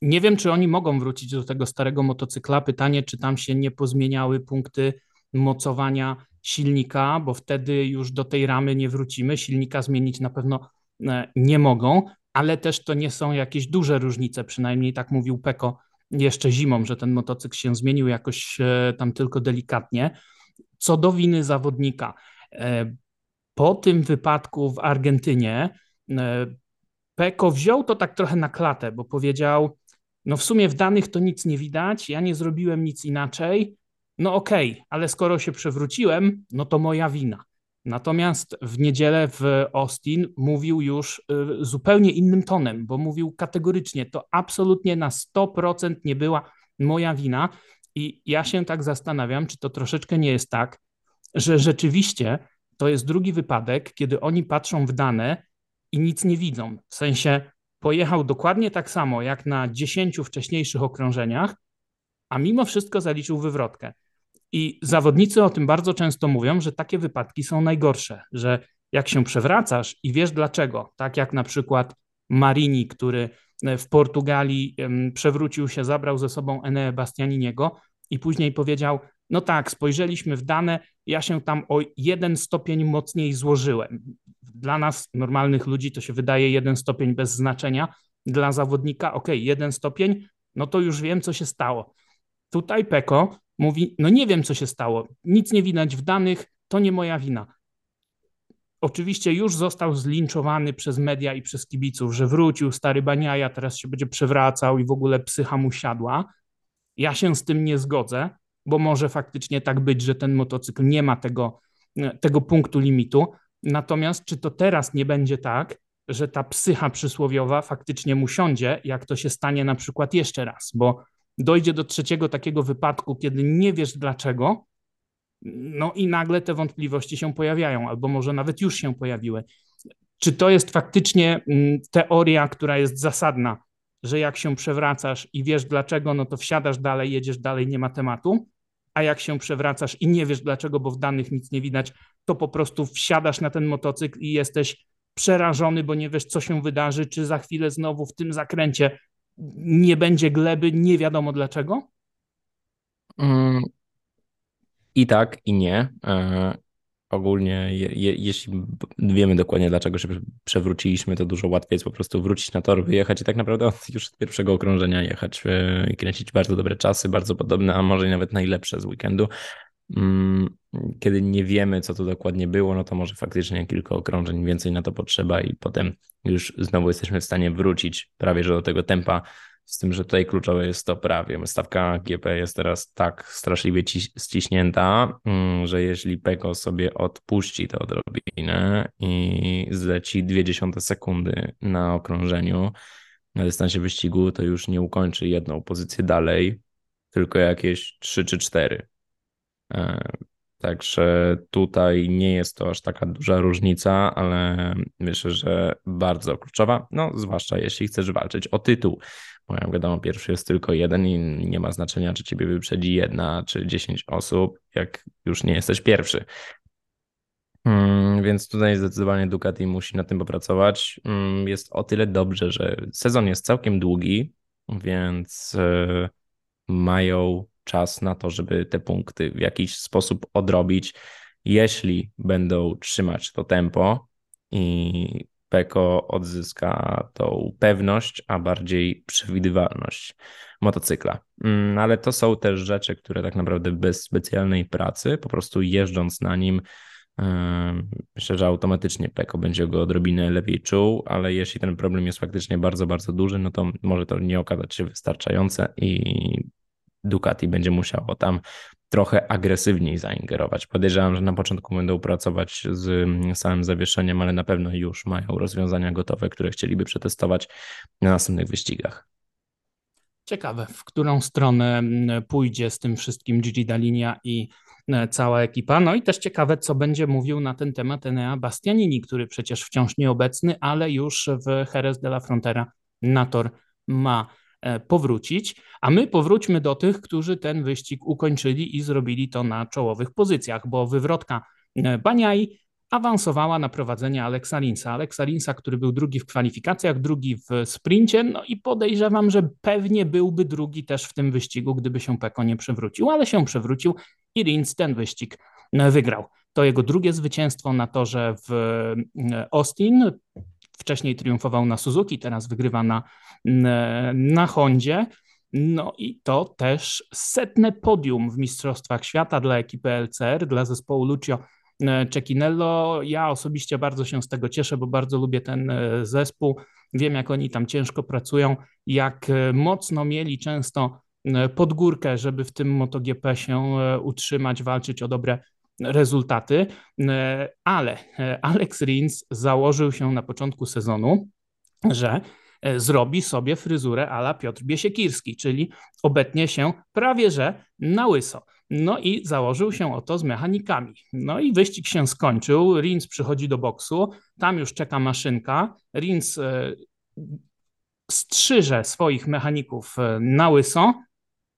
Nie wiem, czy oni mogą wrócić do tego starego motocykla. Pytanie, czy tam się nie pozmieniały punkty mocowania silnika, bo wtedy już do tej ramy nie wrócimy. Silnika zmienić na pewno e, nie mogą, ale też to nie są jakieś duże różnice, przynajmniej tak mówił Peko jeszcze zimą, że ten motocykl się zmienił jakoś e, tam tylko delikatnie. Co do winy zawodnika, e, po tym wypadku w Argentynie Peko wziął to tak trochę na klatę, bo powiedział, no w sumie w danych to nic nie widać, ja nie zrobiłem nic inaczej, no okej, okay, ale skoro się przewróciłem, no to moja wina. Natomiast w niedzielę w Austin mówił już y, zupełnie innym tonem, bo mówił kategorycznie, to absolutnie na 100% nie była moja wina. I ja się tak zastanawiam, czy to troszeczkę nie jest tak, że rzeczywiście to jest drugi wypadek, kiedy oni patrzą w dane i nic nie widzą. W sensie pojechał dokładnie tak samo jak na 10 wcześniejszych okrążeniach, a mimo wszystko zaliczył wywrotkę. I zawodnicy o tym bardzo często mówią, że takie wypadki są najgorsze, że jak się przewracasz i wiesz dlaczego, tak jak na przykład Marini, który e, w Portugalii przewrócił się, zabrał ze sobą Enea Bastianiniego i później powiedział, no tak, spojrzeliśmy w dane, ja się tam o jeden stopień mocniej złożyłem. Dla nas, normalnych ludzi, to się wydaje jeden stopień bez znaczenia. Dla zawodnika, ok, jeden stopień, no to już wiem, co się stało. Tutaj Peko mówi: No nie wiem, co się stało, nic nie widać w danych, to nie moja wina. Oczywiście już został zlinczowany przez media i przez kibiców, że wrócił stary Baniaja, teraz się będzie przewracał i w ogóle psycha mu siadła. Ja się z tym nie zgodzę, bo może faktycznie tak być, że ten motocykl nie ma tego, tego punktu limitu. Natomiast czy to teraz nie będzie tak, że ta psycha przysłowiowa faktycznie mu siądzie, jak to się stanie na przykład jeszcze raz, bo dojdzie do trzeciego takiego wypadku, kiedy nie wiesz dlaczego, no i nagle te wątpliwości się pojawiają, albo może nawet już się pojawiły. Czy to jest faktycznie mm, teoria, która jest zasadna, że jak się przewracasz i wiesz dlaczego, no to wsiadasz dalej, jedziesz dalej, nie ma tematu, a jak się przewracasz i nie wiesz dlaczego, bo w danych nic nie widać, to po prostu wsiadasz na ten motocykl i jesteś przerażony, bo nie wiesz, co się wydarzy, czy za chwilę znowu w tym zakręcie nie będzie gleby, nie wiadomo dlaczego? Mm, I tak, i nie. Ogólnie, je, je, jeśli wiemy dokładnie, dlaczego się przewróciliśmy, to dużo łatwiej jest po prostu wrócić na tor, wyjechać i tak naprawdę już od pierwszego okrążenia jechać e, i kręcić bardzo dobre czasy, bardzo podobne, a może nawet najlepsze z weekendu. Mm, kiedy nie wiemy, co to dokładnie było, no to może faktycznie kilka okrążeń więcej na to potrzeba i potem już znowu jesteśmy w stanie wrócić prawie że do tego tempa. Z tym, że tutaj kluczowe jest to prawie. Stawka GP jest teraz tak straszliwie ściśnięta, mm, że jeśli Peko sobie odpuści to odrobinę i zleci 0,2 sekundy na okrążeniu na dystansie wyścigu, to już nie ukończy jedną pozycję dalej, tylko jakieś 3 czy 4. E, także tutaj nie jest to aż taka duża różnica, ale myślę, że bardzo kluczowa, no zwłaszcza jeśli chcesz walczyć o tytuł. Bo wiadomo, pierwszy jest tylko jeden i nie ma znaczenia, czy ciebie wyprzedzi jedna czy dziesięć osób, jak już nie jesteś pierwszy. Hmm, więc tutaj zdecydowanie Ducati musi nad tym popracować. Hmm, jest o tyle dobrze, że sezon jest całkiem długi, więc e, mają czas na to, żeby te punkty w jakiś sposób odrobić. Jeśli będą trzymać to tempo i Peko odzyska tą pewność, a bardziej przewidywalność motocykla. Mm, ale to są też rzeczy, które tak naprawdę bez specjalnej pracy, po prostu jeżdżąc na nim, myślę, że automatycznie Peko będzie go odrobinę lepiej czuł, ale jeśli ten problem jest faktycznie bardzo, bardzo duży, no to może to nie okazać się wystarczające i Ducati będzie musiało tam trochę agresywniej zaingerować. Podejrzewam, że na początku będą pracować z samym zawieszeniem, ale na pewno już mają rozwiązania gotowe, które chcieliby przetestować na następnych wyścigach. Ciekawe, w którą stronę pójdzie z tym wszystkim Gigi Dalinia i e, cała ekipa. No i też ciekawe, co będzie mówił na ten temat Enea Bastianini, który przecież wciąż nieobecny, ale już w Jerez de la Frontera na tor ma powrócić, a my powróćmy do tych, którzy ten wyścig ukończyli i zrobili to na czołowych pozycjach, bo wywrotka e, Baniai awansowała na prowadzenie Alexa Linsa. Alexa Linsa, który był drugi w kwalifikacjach, drugi w sprincie, no i podejrzewam, że pewnie byłby drugi też w tym wyścigu, gdyby się Peko nie przewrócił, ale się przewrócił i Rins ten wyścig e, wygrał. To jego drugie zwycięstwo na torze w Austin. Wcześniej triumfował na Suzuki, teraz wygrywa na, na Hondzie. No i to też setne podium w Mistrzostwach Świata dla ekipy LCR, dla zespołu Lucio Cecchinello. Ja osobiście bardzo się z tego cieszę, bo bardzo lubię ten e, zespół. Wiem, jak oni tam ciężko pracują, jak e, mocno mieli często e, pod górkę, żeby w tym MotoGP się utrzymać, walczyć o dobre rezultaty, e, ale e, Alex Rins założył się na początku sezonu, że e, zrobi sobie fryzurę ala Piotr Biesiekirski, czyli obetnie się prawie że na łyso. No i założył się o to z mechanikami. No i wyścig się skończył. Rins przychodzi do boksu, tam już czeka maszynka. Rins strzyże swoich mechaników na łyso,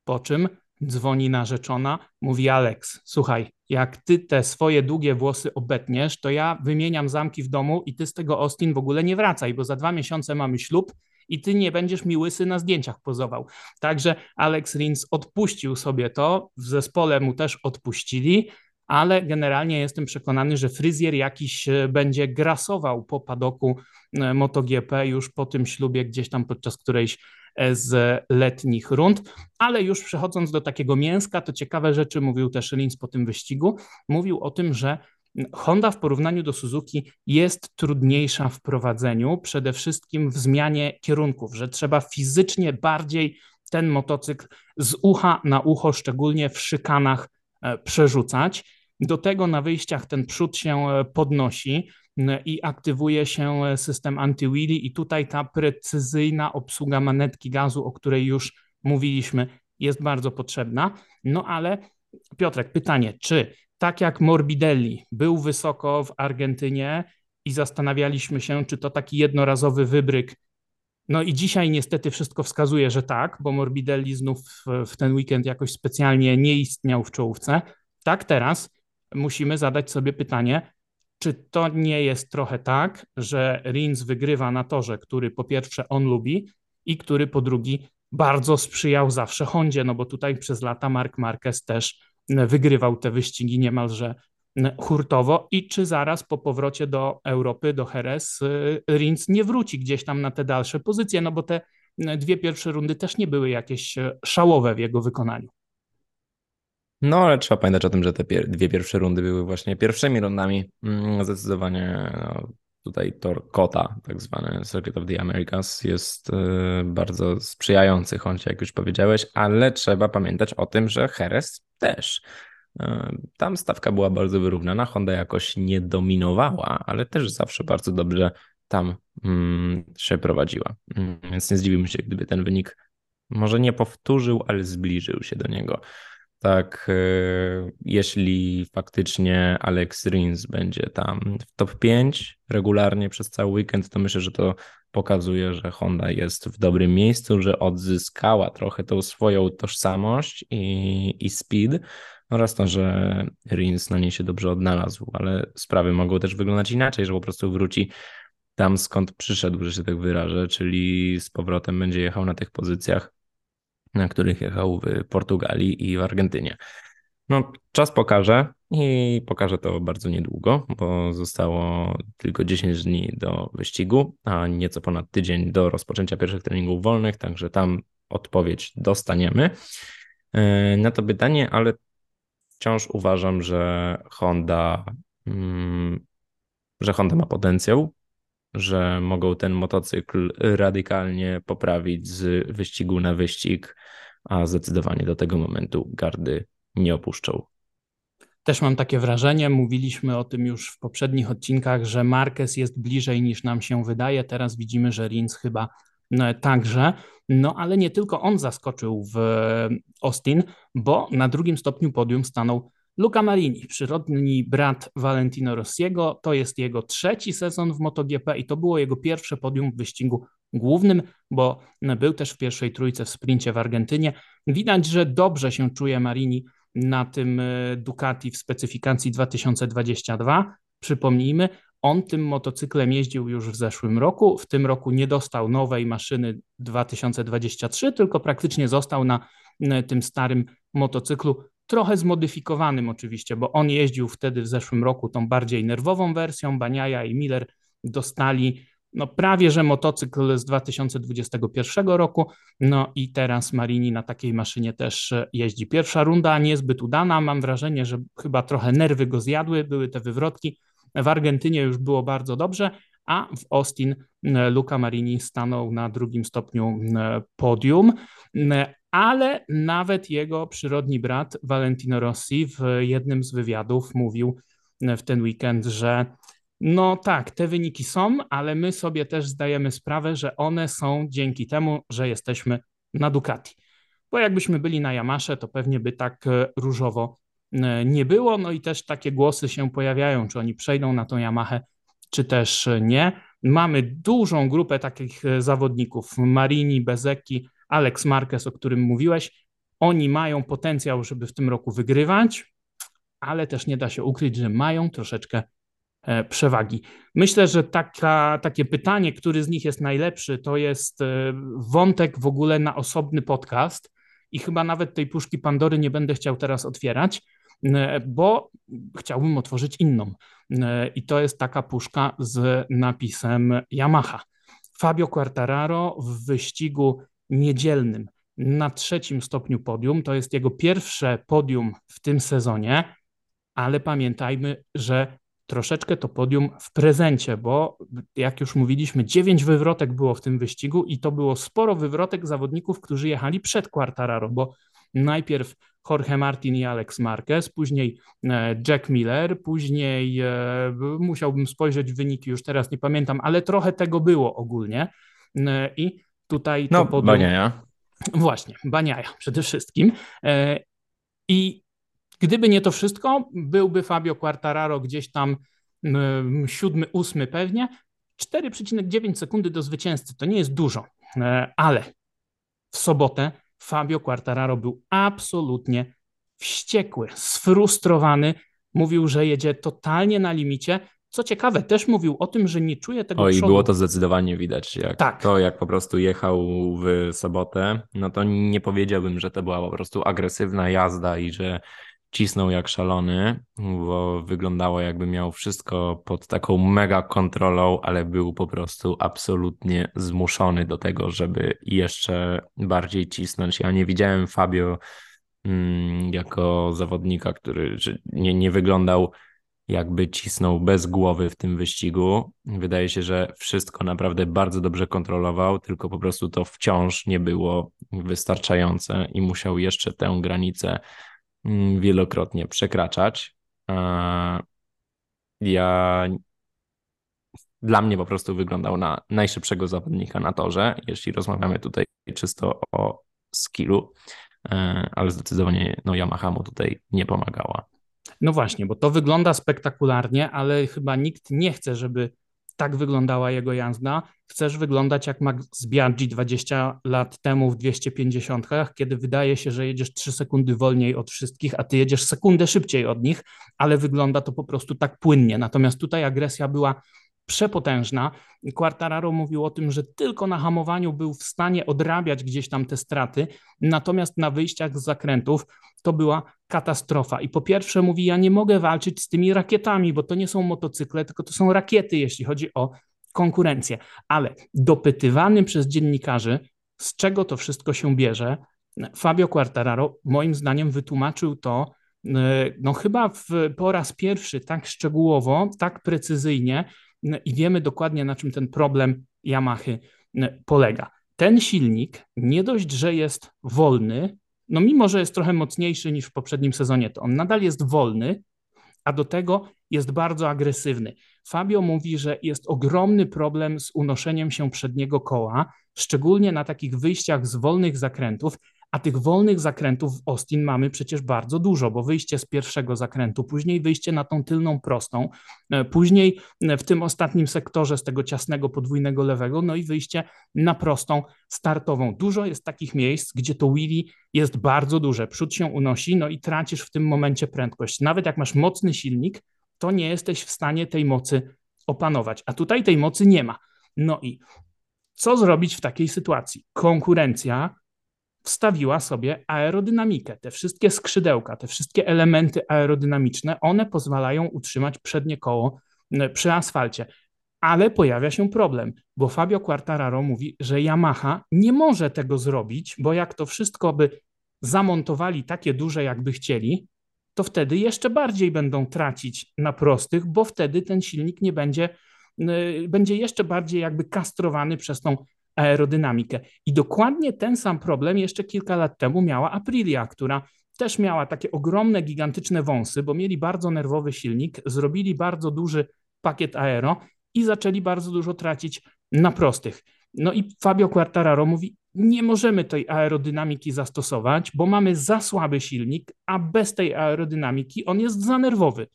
po czym dzwoni narzeczona, mówi Alex, słuchaj, jak ty te swoje długie włosy obetniesz, to ja wymieniam zamki w domu i ty z tego Austin w ogóle nie wracaj, bo za dwa miesiące mamy ślub i ty nie będziesz mi łysy na zdjęciach pozował. Także Alex Rins odpuścił sobie to, w zespole mu też odpuścili, ale generalnie jestem przekonany, że fryzjer jakiś e, będzie grasował po padoku e, MotoGP już po tym ślubie, gdzieś tam podczas którejś z letnich rund. Ale już przechodząc do takiego mięska, to ciekawe rzeczy mówił też Lins po tym wyścigu. Mówił o tym, że Honda w porównaniu do Suzuki jest trudniejsza w prowadzeniu, przede wszystkim w zmianie kierunków, że trzeba fizycznie bardziej ten motocykl z ucha na ucho, szczególnie w szykanach, przerzucać. Do tego na wyjściach ten przód się e, podnosi i aktywuje się system anti-wheelie i tutaj ta precyzyjna obsługa manetki gazu, o której już mówiliśmy, jest bardzo potrzebna. No ale Piotrek, pytanie, czy tak jak Morbidelli był wysoko w Argentynie i zastanawialiśmy się, czy to taki jednorazowy wybryk no i dzisiaj niestety wszystko wskazuje, że tak, bo Morbidelli znów w ten weekend jakoś specjalnie nie istniał w czołówce. Tak teraz musimy zadać sobie pytanie, czy to nie jest trochę tak, że Rins wygrywa na torze, który po pierwsze on lubi i który po drugi bardzo sprzyjał zawsze Hondzie, no bo tutaj przez lata Mark Marquez też wygrywał te wyścigi niemalże hurtowo. I czy zaraz po powrocie do Europy, do Jerez, y, Rins nie wróci gdzieś tam na te dalsze pozycje, no bo te dwie pierwsze rundy też nie były jakieś szałowe w jego wykonaniu. No, ale trzeba pamiętać o tym, że te pier dwie pierwsze rundy były właśnie pierwszymi rundami. Mm, zdecydowanie no, tutaj tor Kota, tak zwany Circuit of the Americas, jest y, bardzo sprzyjający Hondzie, jak już powiedziałeś, ale trzeba pamiętać o tym, że Jerez też. Y, tam stawka była bardzo wyrównana, Honda jakoś nie dominowała, ale też zawsze bardzo dobrze tam mm, się prowadziła. Mm, więc nie zdziwiłbym się, gdyby ten wynik może nie powtórzył, ale zbliżył się do niego. Tak, e, jeśli faktycznie Alex Rins będzie tam w top 5 regularnie przez cały weekend, to myślę, że to pokazuje, że Honda jest w dobrym miejscu, że odzyskała trochę tą swoją tożsamość i, i speed oraz to, że Rins na niej się dobrze odnalazł, ale sprawy mogą też wyglądać inaczej, że po prostu wróci tam skąd przyszedł, że się tak wyrażę, czyli z powrotem będzie jechał na tych pozycjach na których jechał w Portugalii i w Argentynie. No, czas pokaże i pokaże to bardzo niedługo, bo zostało tylko 10 dni do wyścigu, a nieco ponad tydzień do rozpoczęcia pierwszych treningów wolnych, także tam odpowiedź dostaniemy e, na to pytanie, ale wciąż uważam, że Honda, mm, że Honda ma potencjał, że mogą ten motocykl radykalnie poprawić z wyścigu na wyścig, a zdecydowanie do tego momentu gardy nie opuszczą. Też mam takie wrażenie, mówiliśmy o tym już w poprzednich odcinkach, że Marquez jest bliżej niż nam się wydaje. Teraz widzimy, że Rins chyba no, także. No ale nie tylko on zaskoczył w Austin, bo na drugim stopniu podium stanął Luca Marini, przyrodni brat Valentino Rossiego. To jest jego trzeci sezon w MotoGP i to było jego pierwsze podium w wyścigu głównym, bo był też w pierwszej trójce w sprincie w Argentynie. Widać, że dobrze się czuje Marini na tym e, Ducati w specyfikacji 2022. Przypomnijmy, on tym motocyklem jeździł już w zeszłym roku. W tym roku nie dostał nowej maszyny 2023, tylko praktycznie został na tym starym motocyklu, trochę zmodyfikowanym oczywiście, bo on jeździł wtedy w zeszłym roku tą bardziej nerwową wersją. Baniaja i Miller dostali no prawie że motocykl z 2021 roku, no i teraz Marini na takiej maszynie też jeździ. Pierwsza runda niezbyt udana, mam wrażenie, że chyba trochę nerwy go zjadły, były te wywrotki. W Argentynie już było bardzo dobrze, a w Austin e, Luca Marini stanął na drugim stopniu e, podium, e, ale nawet jego przyrodni brat Valentino Rossi w jednym z wywiadów mówił w ten weekend, że no tak, te wyniki są, ale my sobie też zdajemy sprawę, że one są dzięki temu, że jesteśmy na Ducati. Bo jakbyśmy byli na Yamasze, to pewnie by tak różowo nie było. No i też takie głosy się pojawiają, czy oni przejdą na tą Yamahę, czy też nie. Mamy dużą grupę takich e, zawodników, Marini, Bezeki, Alex Marquez, o którym mówiłeś. Oni mają potencjał, żeby w tym roku wygrywać, ale też nie da się ukryć, że mają troszeczkę e, przewagi. Myślę, że taka, takie pytanie, który z nich jest najlepszy, to jest e, wątek w ogóle na osobny podcast i chyba nawet tej puszki Pandory nie będę chciał teraz otwierać, E, bo chciałbym otworzyć inną. I to jest taka puszka z napisem Yamaha. Fabio Quartararo w wyścigu niedzielnym na trzecim stopniu podium. To jest jego pierwsze podium w tym sezonie, ale pamiętajmy, że troszeczkę to podium w prezencie, bo jak już mówiliśmy, dziewięć wywrotek było w tym wyścigu i to było sporo wywrotek zawodników, którzy jechali przed Quartararo, bo najpierw Jorge Martin i Alex Marquez, później e, Jack Miller, później e, musiałbym spojrzeć wyniki, już teraz nie pamiętam, ale trochę tego było ogólnie. E, I tutaj no, to. Baniaja. Właśnie, Baniaja przede wszystkim. I gdyby nie to wszystko, byłby Fabio Quartararo gdzieś tam siódmy, ósmy pewnie. 4,9 sekundy do zwycięzcy to nie jest dużo, ale w sobotę Fabio Quartararo był absolutnie wściekły, sfrustrowany. Mówił, że jedzie totalnie na limicie. Co ciekawe, też mówił o tym, że nie czuje tego O i było to zdecydowanie widać. Jak tak. To, jak po prostu jechał w sobotę, no to nie powiedziałbym, że to była po prostu agresywna jazda i że cisnął jak szalony, bo wyglądało jakby miał wszystko pod taką mega kontrolą, ale był po prostu absolutnie zmuszony do tego, żeby jeszcze bardziej cisnąć. Ja nie widziałem Fabio mm, jako zawodnika, który nie, nie wyglądał jakby cisnął bez głowy w tym wyścigu. Wydaje się, że wszystko naprawdę bardzo dobrze kontrolował, tylko po prostu to wciąż nie było wystarczające i musiał jeszcze tę granicę Mm, wielokrotnie przekraczać. Ja dla mnie po prostu wyglądał na najszybszego zawodnika na torze, jeśli rozmawiamy tutaj czysto o skillu, e, ale zdecydowanie no, Yamaha mu tutaj nie pomagała. No właśnie, bo to wygląda spektakularnie, ale chyba nikt nie chce, żeby tak wyglądała jego jazda. Chcesz wyglądać jak Max Biaggi 20 lat temu w 250, kiedy wydaje się, że jedziesz 3 sekundy wolniej od wszystkich, a ty jedziesz sekundę szybciej od nich, ale wygląda to po prostu tak płynnie. Natomiast tutaj agresja była przepotężna. Quartararo mówił o tym, że tylko na hamowaniu był w stanie odrabiać gdzieś tam te straty, natomiast na wyjściach z zakrętów to była katastrofa. I po pierwsze mówi, ja nie mogę walczyć z tymi rakietami, bo to nie są motocykle, tylko to są rakiety, jeśli chodzi o konkurencję. Ale dopytywany przez dziennikarzy, z czego to wszystko się bierze, Fabio Quartararo moim zdaniem wytłumaczył to E, no chyba w, po raz pierwszy tak szczegółowo, tak precyzyjnie i wiemy dokładnie na czym ten problem Yamahy e, polega. Ten silnik nie dość, że jest wolny, no mimo, że jest trochę mocniejszy niż w poprzednim sezonie, to on nadal jest wolny, a do tego jest bardzo agresywny. Fabio mówi, że jest ogromny problem z unoszeniem się przedniego koła, szczególnie na takich wyjściach z wolnych zakrętów, a tych wolnych zakrętów w Austin mamy przecież bardzo dużo, bo wyjście z pierwszego zakrętu, później wyjście na tą tylną prostą, e, później e, w tym ostatnim sektorze z tego ciasnego podwójnego lewego, no i wyjście na prostą startową. Dużo jest takich miejsc, gdzie to wheelie jest bardzo duże, przód się unosi, no i tracisz w tym momencie prędkość. Nawet jak masz mocny silnik, to nie jesteś w stanie tej mocy opanować, a tutaj tej mocy nie ma. No i co zrobić w takiej sytuacji? Konkurencja wstawiła sobie aerodynamikę. Te wszystkie skrzydełka, te wszystkie elementy aerodynamiczne, one pozwalają utrzymać przednie koło przy asfalcie. Ale pojawia się problem, bo Fabio Quartararo mówi, że Yamaha nie może tego zrobić, bo jak to wszystko by zamontowali takie duże, jakby chcieli, to wtedy jeszcze bardziej będą tracić na prostych, bo wtedy ten silnik nie będzie, będzie jeszcze bardziej jakby kastrowany przez tą aerodynamikę. I dokładnie ten sam problem jeszcze kilka lat temu miała Aprilia, która też miała takie ogromne, gigantyczne wąsy, bo mieli bardzo nerwowy silnik, zrobili bardzo duży pakiet aero i zaczęli bardzo dużo tracić na prostych. No i Fabio Quartararo mówi, nie możemy tej aerodynamiki zastosować, bo mamy za słaby silnik, a bez tej aerodynamiki on jest za nerwowy.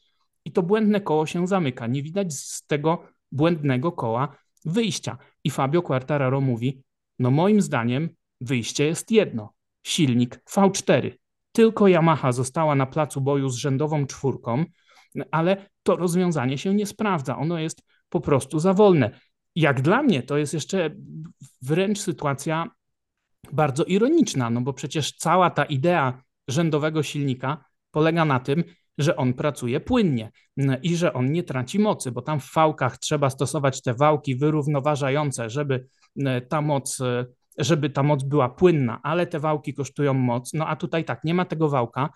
I to błędne koło się zamyka. Nie widać z tego błędnego koła wyjścia. I Fabio Quartararo mówi, no moim zdaniem wyjście jest jedno, silnik V4. Tylko Yamaha została na placu boju z rzędową czwórką, ale to rozwiązanie się nie sprawdza. Ono jest po prostu za wolne. Jak dla mnie to jest jeszcze wręcz sytuacja bardzo ironiczna, no bo przecież cała ta idea rzędowego silnika polega na tym, że on pracuje płynnie mm, i że on nie traci mocy, bo tam w fałkach trzeba stosować te wałki wyrównoważające, żeby mm, ta moc e, żeby ta moc była płynna, ale te wałki kosztują moc, no a tutaj tak, nie ma tego wałka,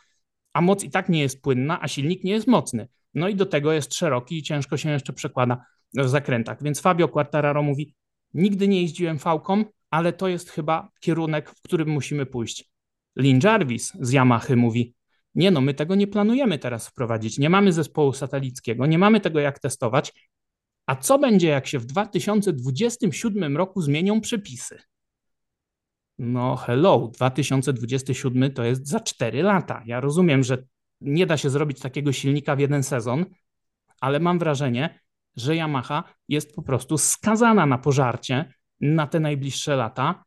a moc i tak nie jest płynna, a silnik nie jest mocny. No i do tego jest szeroki i ciężko się jeszcze przekłada w zakrętach. Więc Fabio Quartararo mówi, nigdy nie jeździłem fałką, ale to jest chyba kierunek, w którym musimy pójść. Lin Jarvis z Yamahy mówi, nie no, my tego nie planujemy teraz wprowadzić. Nie mamy zespołu satelickiego, nie mamy tego jak testować. A co będzie, jak się w 2027 roku zmienią przepisy? No, hello, 2027 to jest za 4 lata. Ja rozumiem, że nie da się zrobić takiego silnika w jeden sezon, ale mam wrażenie, że Yamaha jest po prostu skazana na pożarcie na te najbliższe lata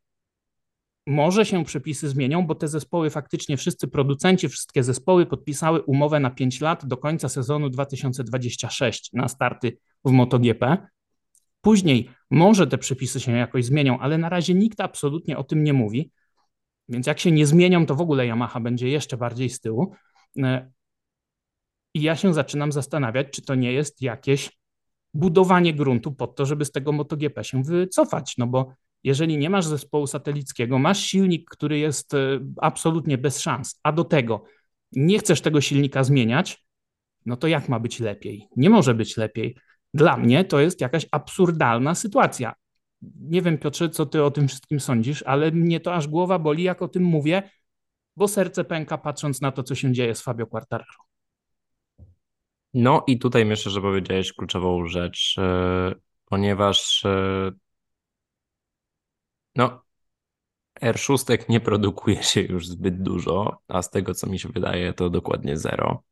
może się przepisy zmienią, bo te zespoły faktycznie wszyscy producenci, wszystkie zespoły podpisały umowę na 5 lat do końca sezonu 2026 na starty w MotoGP. Później może te przepisy się jakoś zmienią, ale na razie nikt absolutnie o tym nie mówi. Więc jak się nie zmienią, to w ogóle Yamaha będzie jeszcze bardziej z tyłu. E, I ja się zaczynam zastanawiać, czy to nie jest jakieś budowanie gruntu pod to, żeby z tego MotoGP się wycofać, no bo jeżeli nie masz zespołu satelickiego, masz silnik, który jest e, absolutnie bez szans, a do tego nie chcesz tego silnika zmieniać, no to jak ma być lepiej? Nie może być lepiej. Dla mnie to jest jakaś absurdalna sytuacja. Nie wiem, Piotrze, co ty o tym wszystkim sądzisz, ale mnie to aż głowa boli, jak o tym mówię, bo serce pęka patrząc na to, co się dzieje z Fabio Quartararo. No i tutaj myślę, że powiedziałeś kluczową rzecz, e, ponieważ e, no, R6 nie produkuje się już zbyt dużo, a z tego co mi się wydaje, to dokładnie zero.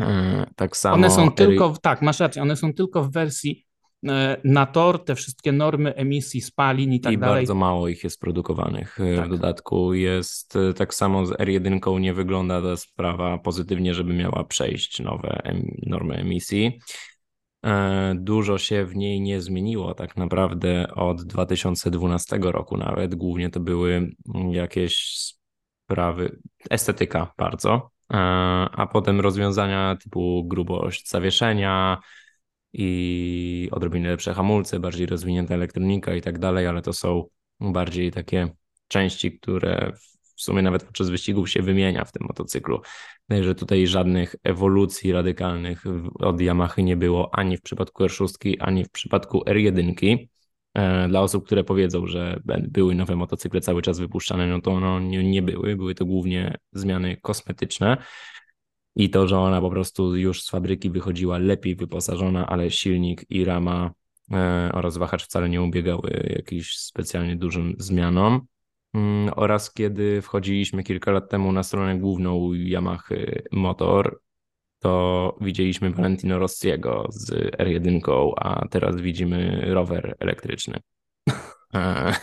E, tak samo. One są tylko, tak, masz rację, one są tylko w wersji e, na tor, te wszystkie normy emisji spalin i tak I dalej. I bardzo mało ich jest produkowanych. E, tak. W dodatku jest tak samo z R1 nie wygląda ta sprawa pozytywnie, żeby miała przejść nowe normy emisji. E, dużo się w niej nie zmieniło tak naprawdę od 2012 roku nawet. Głównie to były jakieś sprawy, estetyka bardzo, e, a potem rozwiązania typu grubość zawieszenia i odrobinę lepsze hamulce, bardziej rozwinięta elektronika i tak dalej, ale to są bardziej takie części, które w sumie nawet podczas wyścigów się wymienia w tym motocyklu. Także tutaj żadnych ewolucji radykalnych od Yamaha nie było ani w przypadku R6, ani w przypadku R1. E, dla osób, które powiedzą, że były nowe motocykle cały czas wypuszczane, no to no, nie, nie były. Były to głównie zmiany kosmetyczne i to, że ona po prostu już z fabryki wychodziła lepiej wyposażona, ale silnik i rama e, oraz wahacz wcale nie ubiegały jakimś specjalnie dużym zmianom. Mm, oraz kiedy wchodziliśmy kilka lat temu na stronę główną Yamaha Motor, to widzieliśmy Valentino Rossiego z R1, a teraz widzimy rower elektryczny.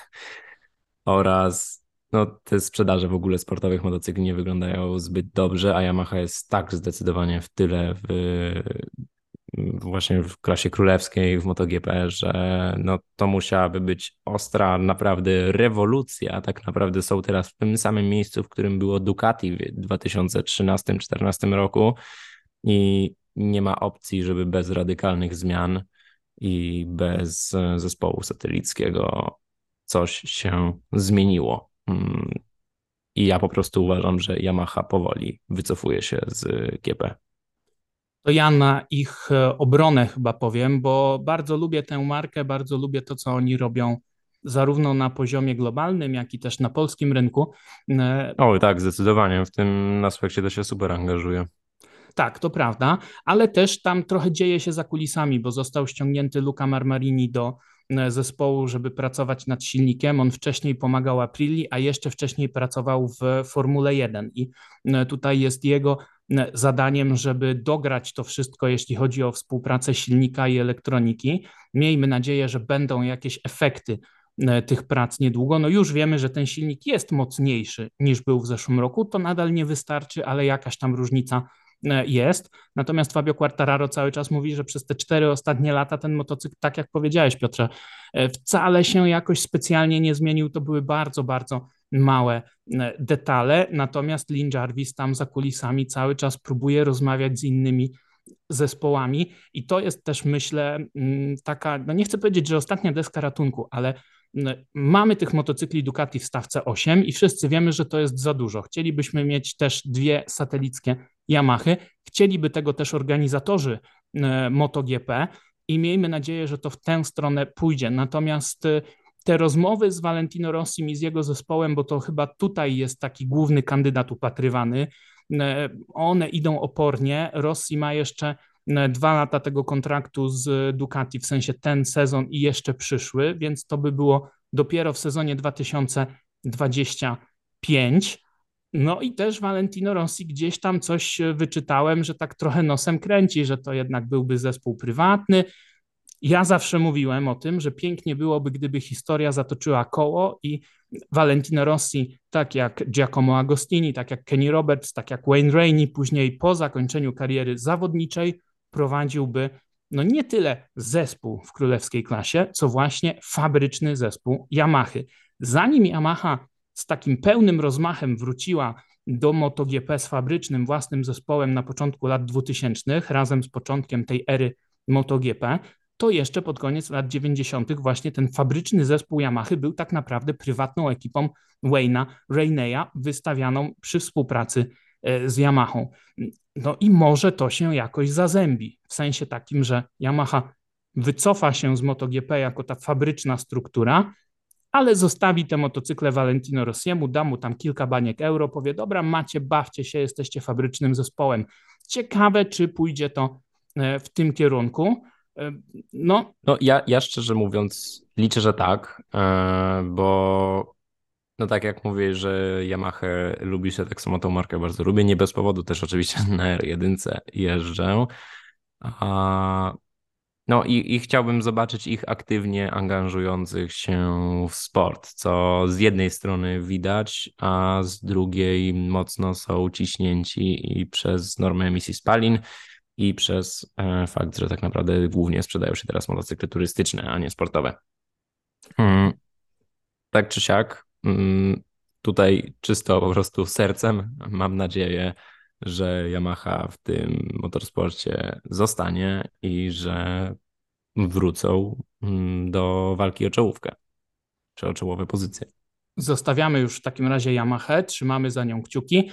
oraz no, te sprzedaże w ogóle sportowych motocykli nie wyglądają zbyt dobrze, a Yamaha jest tak zdecydowanie w tyle w właśnie w klasie królewskiej w MotoGP, że no, to musiałaby być ostra naprawdę rewolucja. Tak naprawdę są teraz w tym samym miejscu, w którym było Ducati w 2013-2014 roku i nie ma opcji, żeby bez radykalnych zmian i bez zespołu satelickiego coś się zmieniło. Mm. I ja po prostu uważam, że Yamaha powoli wycofuje się z GP to ja na ich e, obronę chyba powiem, bo bardzo lubię tę markę, bardzo lubię to, co oni robią zarówno na poziomie globalnym, jak i też na polskim rynku. E, o tak, zdecydowanie. W tym aspekcie to się super angażuje. Tak, to prawda, ale też tam trochę dzieje się za kulisami, bo został ściągnięty Luca Marmarini do e, zespołu, żeby pracować nad silnikiem. On wcześniej pomagał Aprili, a jeszcze wcześniej pracował w Formule 1 i tutaj jest jego zadaniem, żeby dograć to wszystko, jeśli chodzi o współpracę silnika i elektroniki. Miejmy nadzieję, że będą jakieś efekty e, tych prac niedługo. No już wiemy, że ten silnik jest mocniejszy niż był w zeszłym roku. To nadal nie wystarczy, ale jakaś tam różnica e, jest. Natomiast Fabio Quartararo cały czas mówi, że przez te cztery ostatnie lata ten motocykl, tak jak powiedziałeś Piotrze, e, wcale się jakoś specjalnie nie zmienił. To były bardzo, bardzo małe e, detale, natomiast Lin Jarvis tam za kulisami cały czas próbuje rozmawiać z innymi zespołami i to jest też myślę mm, taka, no nie chcę powiedzieć, że ostatnia deska ratunku, ale mm, mamy tych motocykli Ducati w stawce 8 i wszyscy wiemy, że to jest za dużo. Chcielibyśmy mieć też dwie satelickie Yamahy, chcieliby tego też organizatorzy e, MotoGP i miejmy nadzieję, że to w tę stronę pójdzie. Natomiast e, te rozmowy z Valentino Rossim i z jego zespołem, bo to chyba tutaj jest taki główny kandydat upatrywany, e, one idą opornie. Rossi ma jeszcze e, dwa lata tego kontraktu z Ducati, w sensie ten sezon i jeszcze przyszły, więc to by było dopiero w sezonie 2025. No i też Valentino Rossi gdzieś tam coś wyczytałem, że tak trochę nosem kręci, że to jednak byłby zespół prywatny, ja zawsze mówiłem o tym, że pięknie byłoby, gdyby historia zatoczyła koło i Valentino Rossi, tak jak Giacomo Agostini, tak jak Kenny Roberts, tak jak Wayne Rainey, później po zakończeniu kariery zawodniczej prowadziłby no nie tyle zespół w królewskiej klasie, co właśnie fabryczny zespół Yamaha. Zanim Yamaha z takim pełnym rozmachem wróciła do MotoGP z fabrycznym własnym zespołem na początku lat 2000, razem z początkiem tej ery MotoGP, to jeszcze pod koniec lat 90. właśnie ten fabryczny zespół Yamaha był tak naprawdę prywatną ekipą Wayna Raineya wystawianą przy współpracy e, z Yamahą. No i może to się jakoś zazębi, w sensie takim, że Yamaha wycofa się z MotoGP jako ta fabryczna struktura, ale zostawi te motocykle Valentino Rossiemu, da mu tam kilka baniek euro, powie, dobra, macie, bawcie się, jesteście fabrycznym zespołem. Ciekawe, czy pójdzie to e, w tym kierunku. No, no ja, ja szczerze mówiąc liczę, że tak, e, bo no tak jak mówię, że Yamaha lubi się tak samo tą markę bardzo lubię, nie bez powodu też oczywiście na R1 jeżdżę. A, no i, i chciałbym zobaczyć ich aktywnie angażujących się w sport, co z jednej strony widać, a z drugiej mocno są ciśnięci i przez normę emisji spalin i przez e, fakt, że tak naprawdę głównie sprzedają się teraz motocykle turystyczne, a nie sportowe. Mm, tak czy siak, mm, tutaj czysto po prostu sercem mam nadzieję, że Yamaha w tym motorsporcie zostanie i że wrócą mm, do walki o czołówkę czy o czołowe pozycje. Zostawiamy już w takim razie Yamaha, trzymamy za nią kciuki.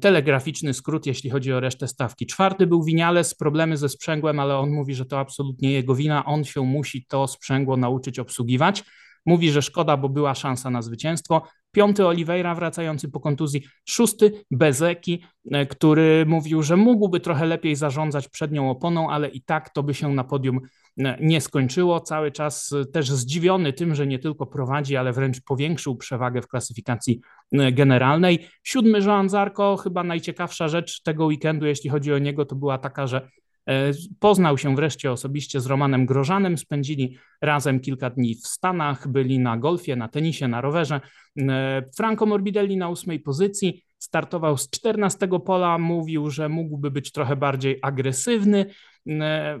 Telegraficzny skrót, jeśli chodzi o resztę stawki. Czwarty był Winiales, problemy ze sprzęgłem, ale on mówi, że to absolutnie jego wina. On się musi to sprzęgło nauczyć obsługiwać. Mówi, że szkoda, bo była szansa na zwycięstwo. Piąty Oliveira wracający po kontuzji. Szósty Bezeki, e, który mówił, że mógłby trochę lepiej zarządzać przednią oponą, ale i tak to by się na podium e, nie skończyło. Cały czas e, też zdziwiony tym, że nie tylko prowadzi, ale wręcz powiększył przewagę w klasyfikacji generalnej. Siódmy Joan Zarko, chyba najciekawsza rzecz tego weekendu, jeśli chodzi o niego, to była taka, że E, poznał się wreszcie osobiście z Romanem Grożanem, spędzili razem kilka dni w Stanach, byli na golfie, na tenisie, na rowerze. E, Franco Morbidelli na ósmej pozycji, startował z 14 pola, mówił, że mógłby być trochę bardziej agresywny, e,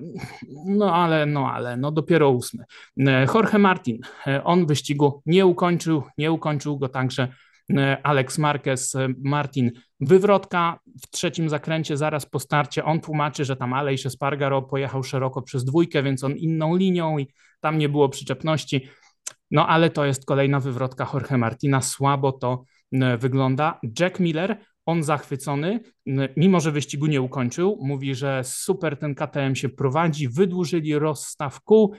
no ale, no ale, no dopiero ósmy. Jorge Martin, on wyścigu nie ukończył, nie ukończył go także E, Alex Marquez, e, Martin Wywrotka w trzecim zakręcie zaraz po starcie. On tłumaczy, że tam Aleix Espargaro pojechał szeroko przez dwójkę, więc on inną linią i tam nie było przyczepności. No ale to jest kolejna wywrotka Jorge Martina. Słabo to e, wygląda. Jack Miller, on zachwycony, mimo że wyścigu nie ukończył, mówi, że super ten KTM się prowadzi, wydłużyli rozstaw kół,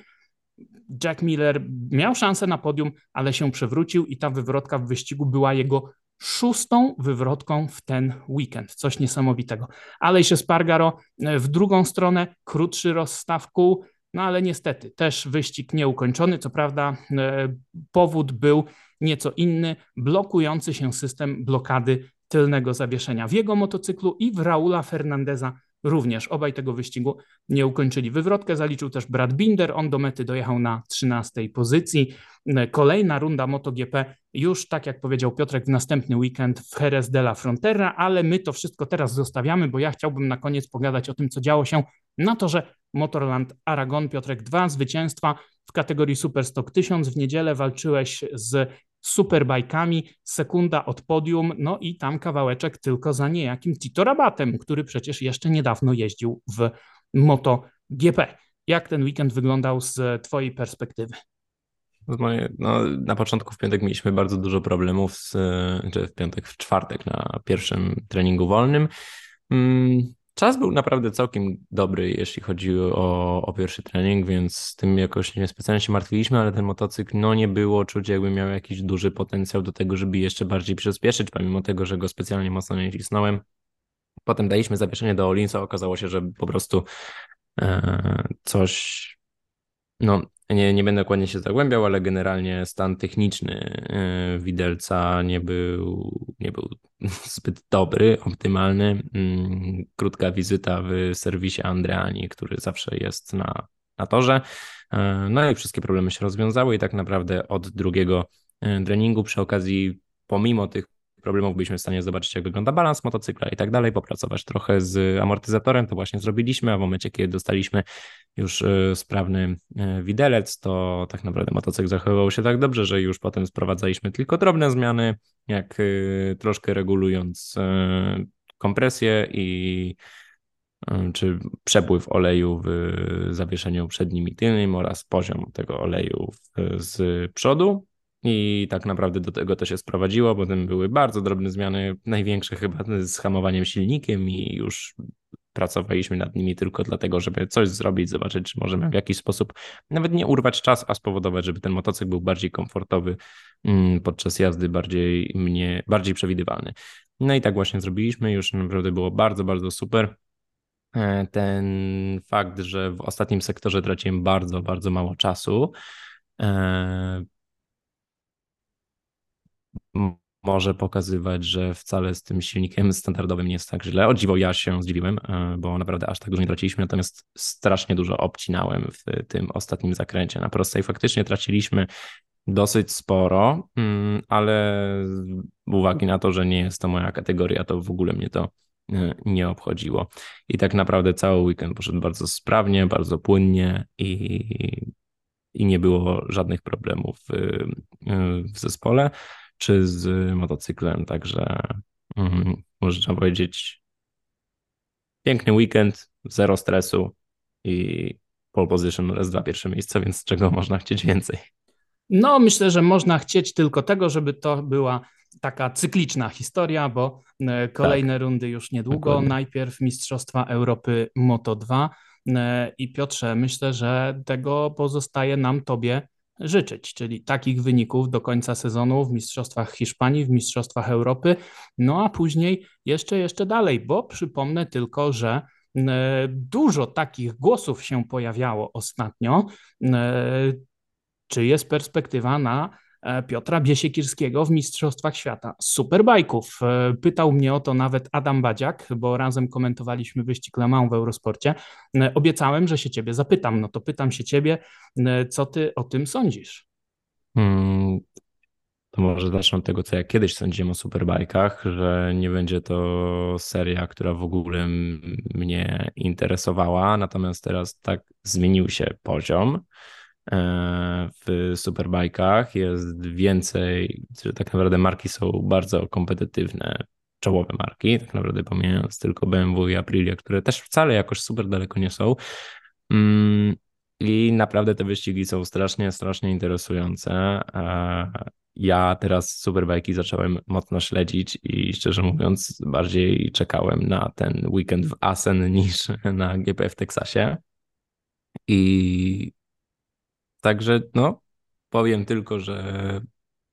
Jack Miller miał szansę na podium, ale się przewrócił i ta wywrotka w wyścigu była jego szóstą wywrotką w ten weekend. Coś niesamowitego. Ale się Spargaro e, w drugą stronę, krótszy rozstaw kół, no ale niestety też wyścig nieukończony. Co prawda e, powód był nieco inny, blokujący się system blokady tylnego zawieszenia w jego motocyklu i w Raula Fernandeza również. Obaj tego wyścigu nie ukończyli. Wywrotkę zaliczył też Brad Binder, on do mety dojechał na 13 pozycji. Kolejna runda MotoGP już, tak jak powiedział Piotrek, w następny weekend w Jerez de la Frontera, ale my to wszystko teraz zostawiamy, bo ja chciałbym na koniec pogadać o tym, co działo się na torze Motorland Aragon. Piotrek, dwa zwycięstwa w kategorii Superstock 1000. W niedzielę walczyłeś z superbajkami, sekunda od podium, no i tam kawałeczek tylko za niejakim Tito Rabatem, który przecież jeszcze niedawno jeździł w MotoGP. Jak ten weekend wyglądał z Twojej perspektywy? No, na początku w piątek mieliśmy bardzo dużo problemów, z, czy w piątek, w czwartek na pierwszym treningu wolnym. Czas był naprawdę całkiem dobry, jeśli chodzi o, o pierwszy trening, więc z tym jakoś nie specjalnie się martwiliśmy, ale ten motocykl no nie było czuć, jakby miał jakiś duży potencjał do tego, żeby jeszcze bardziej przyspieszyć, pomimo tego, że go specjalnie mocno nie cisnąłem. Potem daliśmy zawieszenie do Olinsa, okazało się, że po prostu e, coś no, nie, nie będę dokładnie się zagłębiał, ale generalnie stan techniczny e, widelca nie był, nie był zbyt dobry, optymalny. Mm, krótka wizyta w serwisie Andreani, który zawsze jest na, na torze. E, no i wszystkie problemy się rozwiązały i tak naprawdę od drugiego e, treningu przy okazji, pomimo tych problemów byliśmy w stanie zobaczyć, jak wygląda balans motocykla i tak dalej, popracować trochę z amortyzatorem, to właśnie zrobiliśmy, a w momencie, kiedy dostaliśmy już e, sprawny e, widelec, to tak naprawdę motocykl zachowywał się tak dobrze, że już potem sprowadzaliśmy tylko drobne zmiany, jak e, troszkę regulując kompresję i czy przepływ oleju w zawieszeniu przednim i tylnym oraz poziom tego oleju z przodu. I tak naprawdę do tego to się sprowadziło. Potem były bardzo drobne zmiany, największe chyba z hamowaniem silnikiem i już pracowaliśmy nad nimi tylko dlatego, żeby coś zrobić, zobaczyć, czy możemy w jakiś sposób nawet nie urwać czas, a spowodować, żeby ten motocykl był bardziej komfortowy mm, podczas jazdy, bardziej, mnie, bardziej przewidywalny. No i tak właśnie zrobiliśmy, już naprawdę było bardzo, bardzo super. E, ten fakt, że w ostatnim sektorze traciłem bardzo, bardzo mało czasu, e, może pokazywać, że wcale z tym silnikiem standardowym nie jest tak źle. O dziwo ja się zdziwiłem, e, bo naprawdę aż tak dużo nie traciliśmy, natomiast strasznie dużo obcinałem w tym ostatnim zakręcie. Na prostej faktycznie traciliśmy dosyć sporo, mm, ale uwagi na to, że nie jest to moja kategoria, to w ogóle mnie to nie obchodziło. I tak naprawdę cały weekend poszedł bardzo sprawnie, bardzo płynnie i, i nie było żadnych problemów w, w zespole czy z motocyklem. Także mm, można powiedzieć, piękny weekend, zero stresu i pole position oraz dwa pierwsze miejsca, więc czego można chcieć więcej? No, myślę, że można chcieć tylko tego, żeby to była taka cykliczna historia, bo e, kolejne tak. rundy już niedługo. Dokładnie. Najpierw Mistrzostwa Europy Moto 2. E, I Piotrze, myślę, że tego pozostaje nam Tobie życzyć, czyli takich wyników do końca sezonu w Mistrzostwach Hiszpanii, w Mistrzostwach Europy, no a później jeszcze, jeszcze dalej, bo przypomnę tylko, że e, dużo takich głosów się pojawiało ostatnio. Czy jest perspektywa na E, Piotra Biesiekirskiego w Mistrzostwach Świata Superbajków. E, pytał mnie o to nawet Adam Badziak, bo razem komentowaliśmy wyścig Le Mans w Eurosporcie. E, obiecałem, że się ciebie zapytam, no to pytam się ciebie, co ty o tym sądzisz? Hmm, to może zacznę od tego, co ja kiedyś sądziłem o superbajkach, że nie będzie to seria, która w ogóle mnie interesowała, natomiast teraz tak zmienił się poziom. E, w superbajkach jest więcej, że tak naprawdę marki są bardzo kompetytywne, czołowe marki, tak naprawdę pomijając tylko BMW i Aprilia, które też wcale jakoś super daleko nie są. Mm, I naprawdę te wyścigi są strasznie, strasznie interesujące. E, ja teraz superbajki zacząłem mocno śledzić i szczerze mówiąc bardziej czekałem na ten weekend w Asen niż na GP w Teksasie. I Także no, powiem tylko, że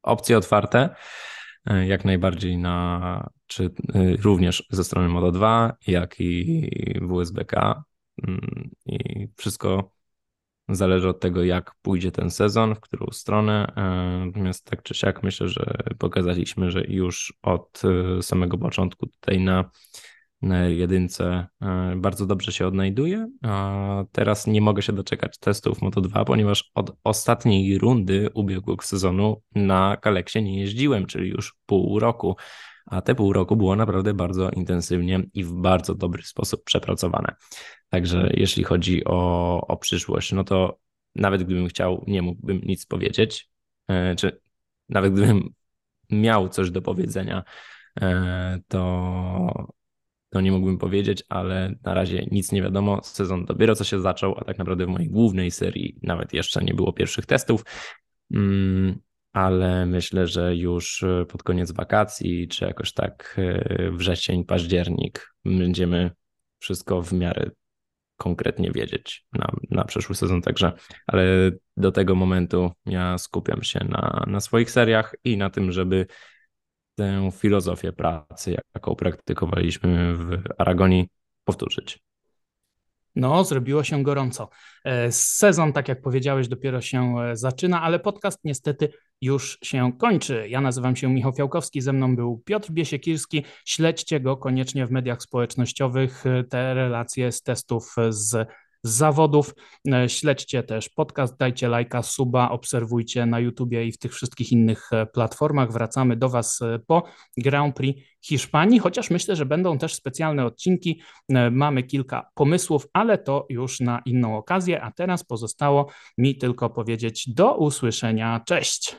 opcje otwarte e, jak najbardziej na, czy e, również ze strony Modo 2, jak i WSBK mm, i wszystko zależy od tego, jak pójdzie ten sezon, w którą stronę. E, natomiast tak czy siak myślę, że pokazaliśmy, że już od samego początku tutaj na na jedynce e, bardzo dobrze się odnajduje. Teraz nie mogę się doczekać testów Moto2, ponieważ od ostatniej rundy ubiegłego sezonu na Kaleksie nie jeździłem, czyli już pół roku. A te pół roku było naprawdę bardzo intensywnie i w bardzo dobry sposób przepracowane. Także jeśli chodzi o, o przyszłość, no to nawet gdybym chciał, nie mógłbym nic powiedzieć, e, czy nawet gdybym miał coś do powiedzenia, e, to to nie mógłbym powiedzieć, ale na razie nic nie wiadomo. Sezon dopiero co się zaczął, a tak naprawdę w mojej głównej serii nawet jeszcze nie było pierwszych testów. Mm, ale myślę, że już pod koniec wakacji, czy jakoś tak e, wrzesień, październik, będziemy wszystko w miarę konkretnie wiedzieć na, na przyszły sezon. Także, ale do tego momentu ja skupiam się na, na swoich seriach i na tym, żeby tę filozofię pracy, jaką praktykowaliśmy w Aragonii, powtórzyć. No, zrobiło się gorąco. E, sezon, tak jak powiedziałeś, dopiero się e, zaczyna, ale podcast niestety już się kończy. Ja nazywam się Michał Fiałkowski, ze mną był Piotr Biesiekirski. Śledźcie go koniecznie w mediach społecznościowych. E, te relacje z testów z z zawodów. E, śledźcie też podcast, dajcie lajka, suba, obserwujcie na YouTubie i w tych wszystkich innych e, platformach. Wracamy do Was e, po Grand Prix Hiszpanii, chociaż myślę, że będą też specjalne odcinki. Mamy kilka pomysłów, ale to już na inną okazję. A teraz pozostało mi tylko powiedzieć do usłyszenia. Cześć.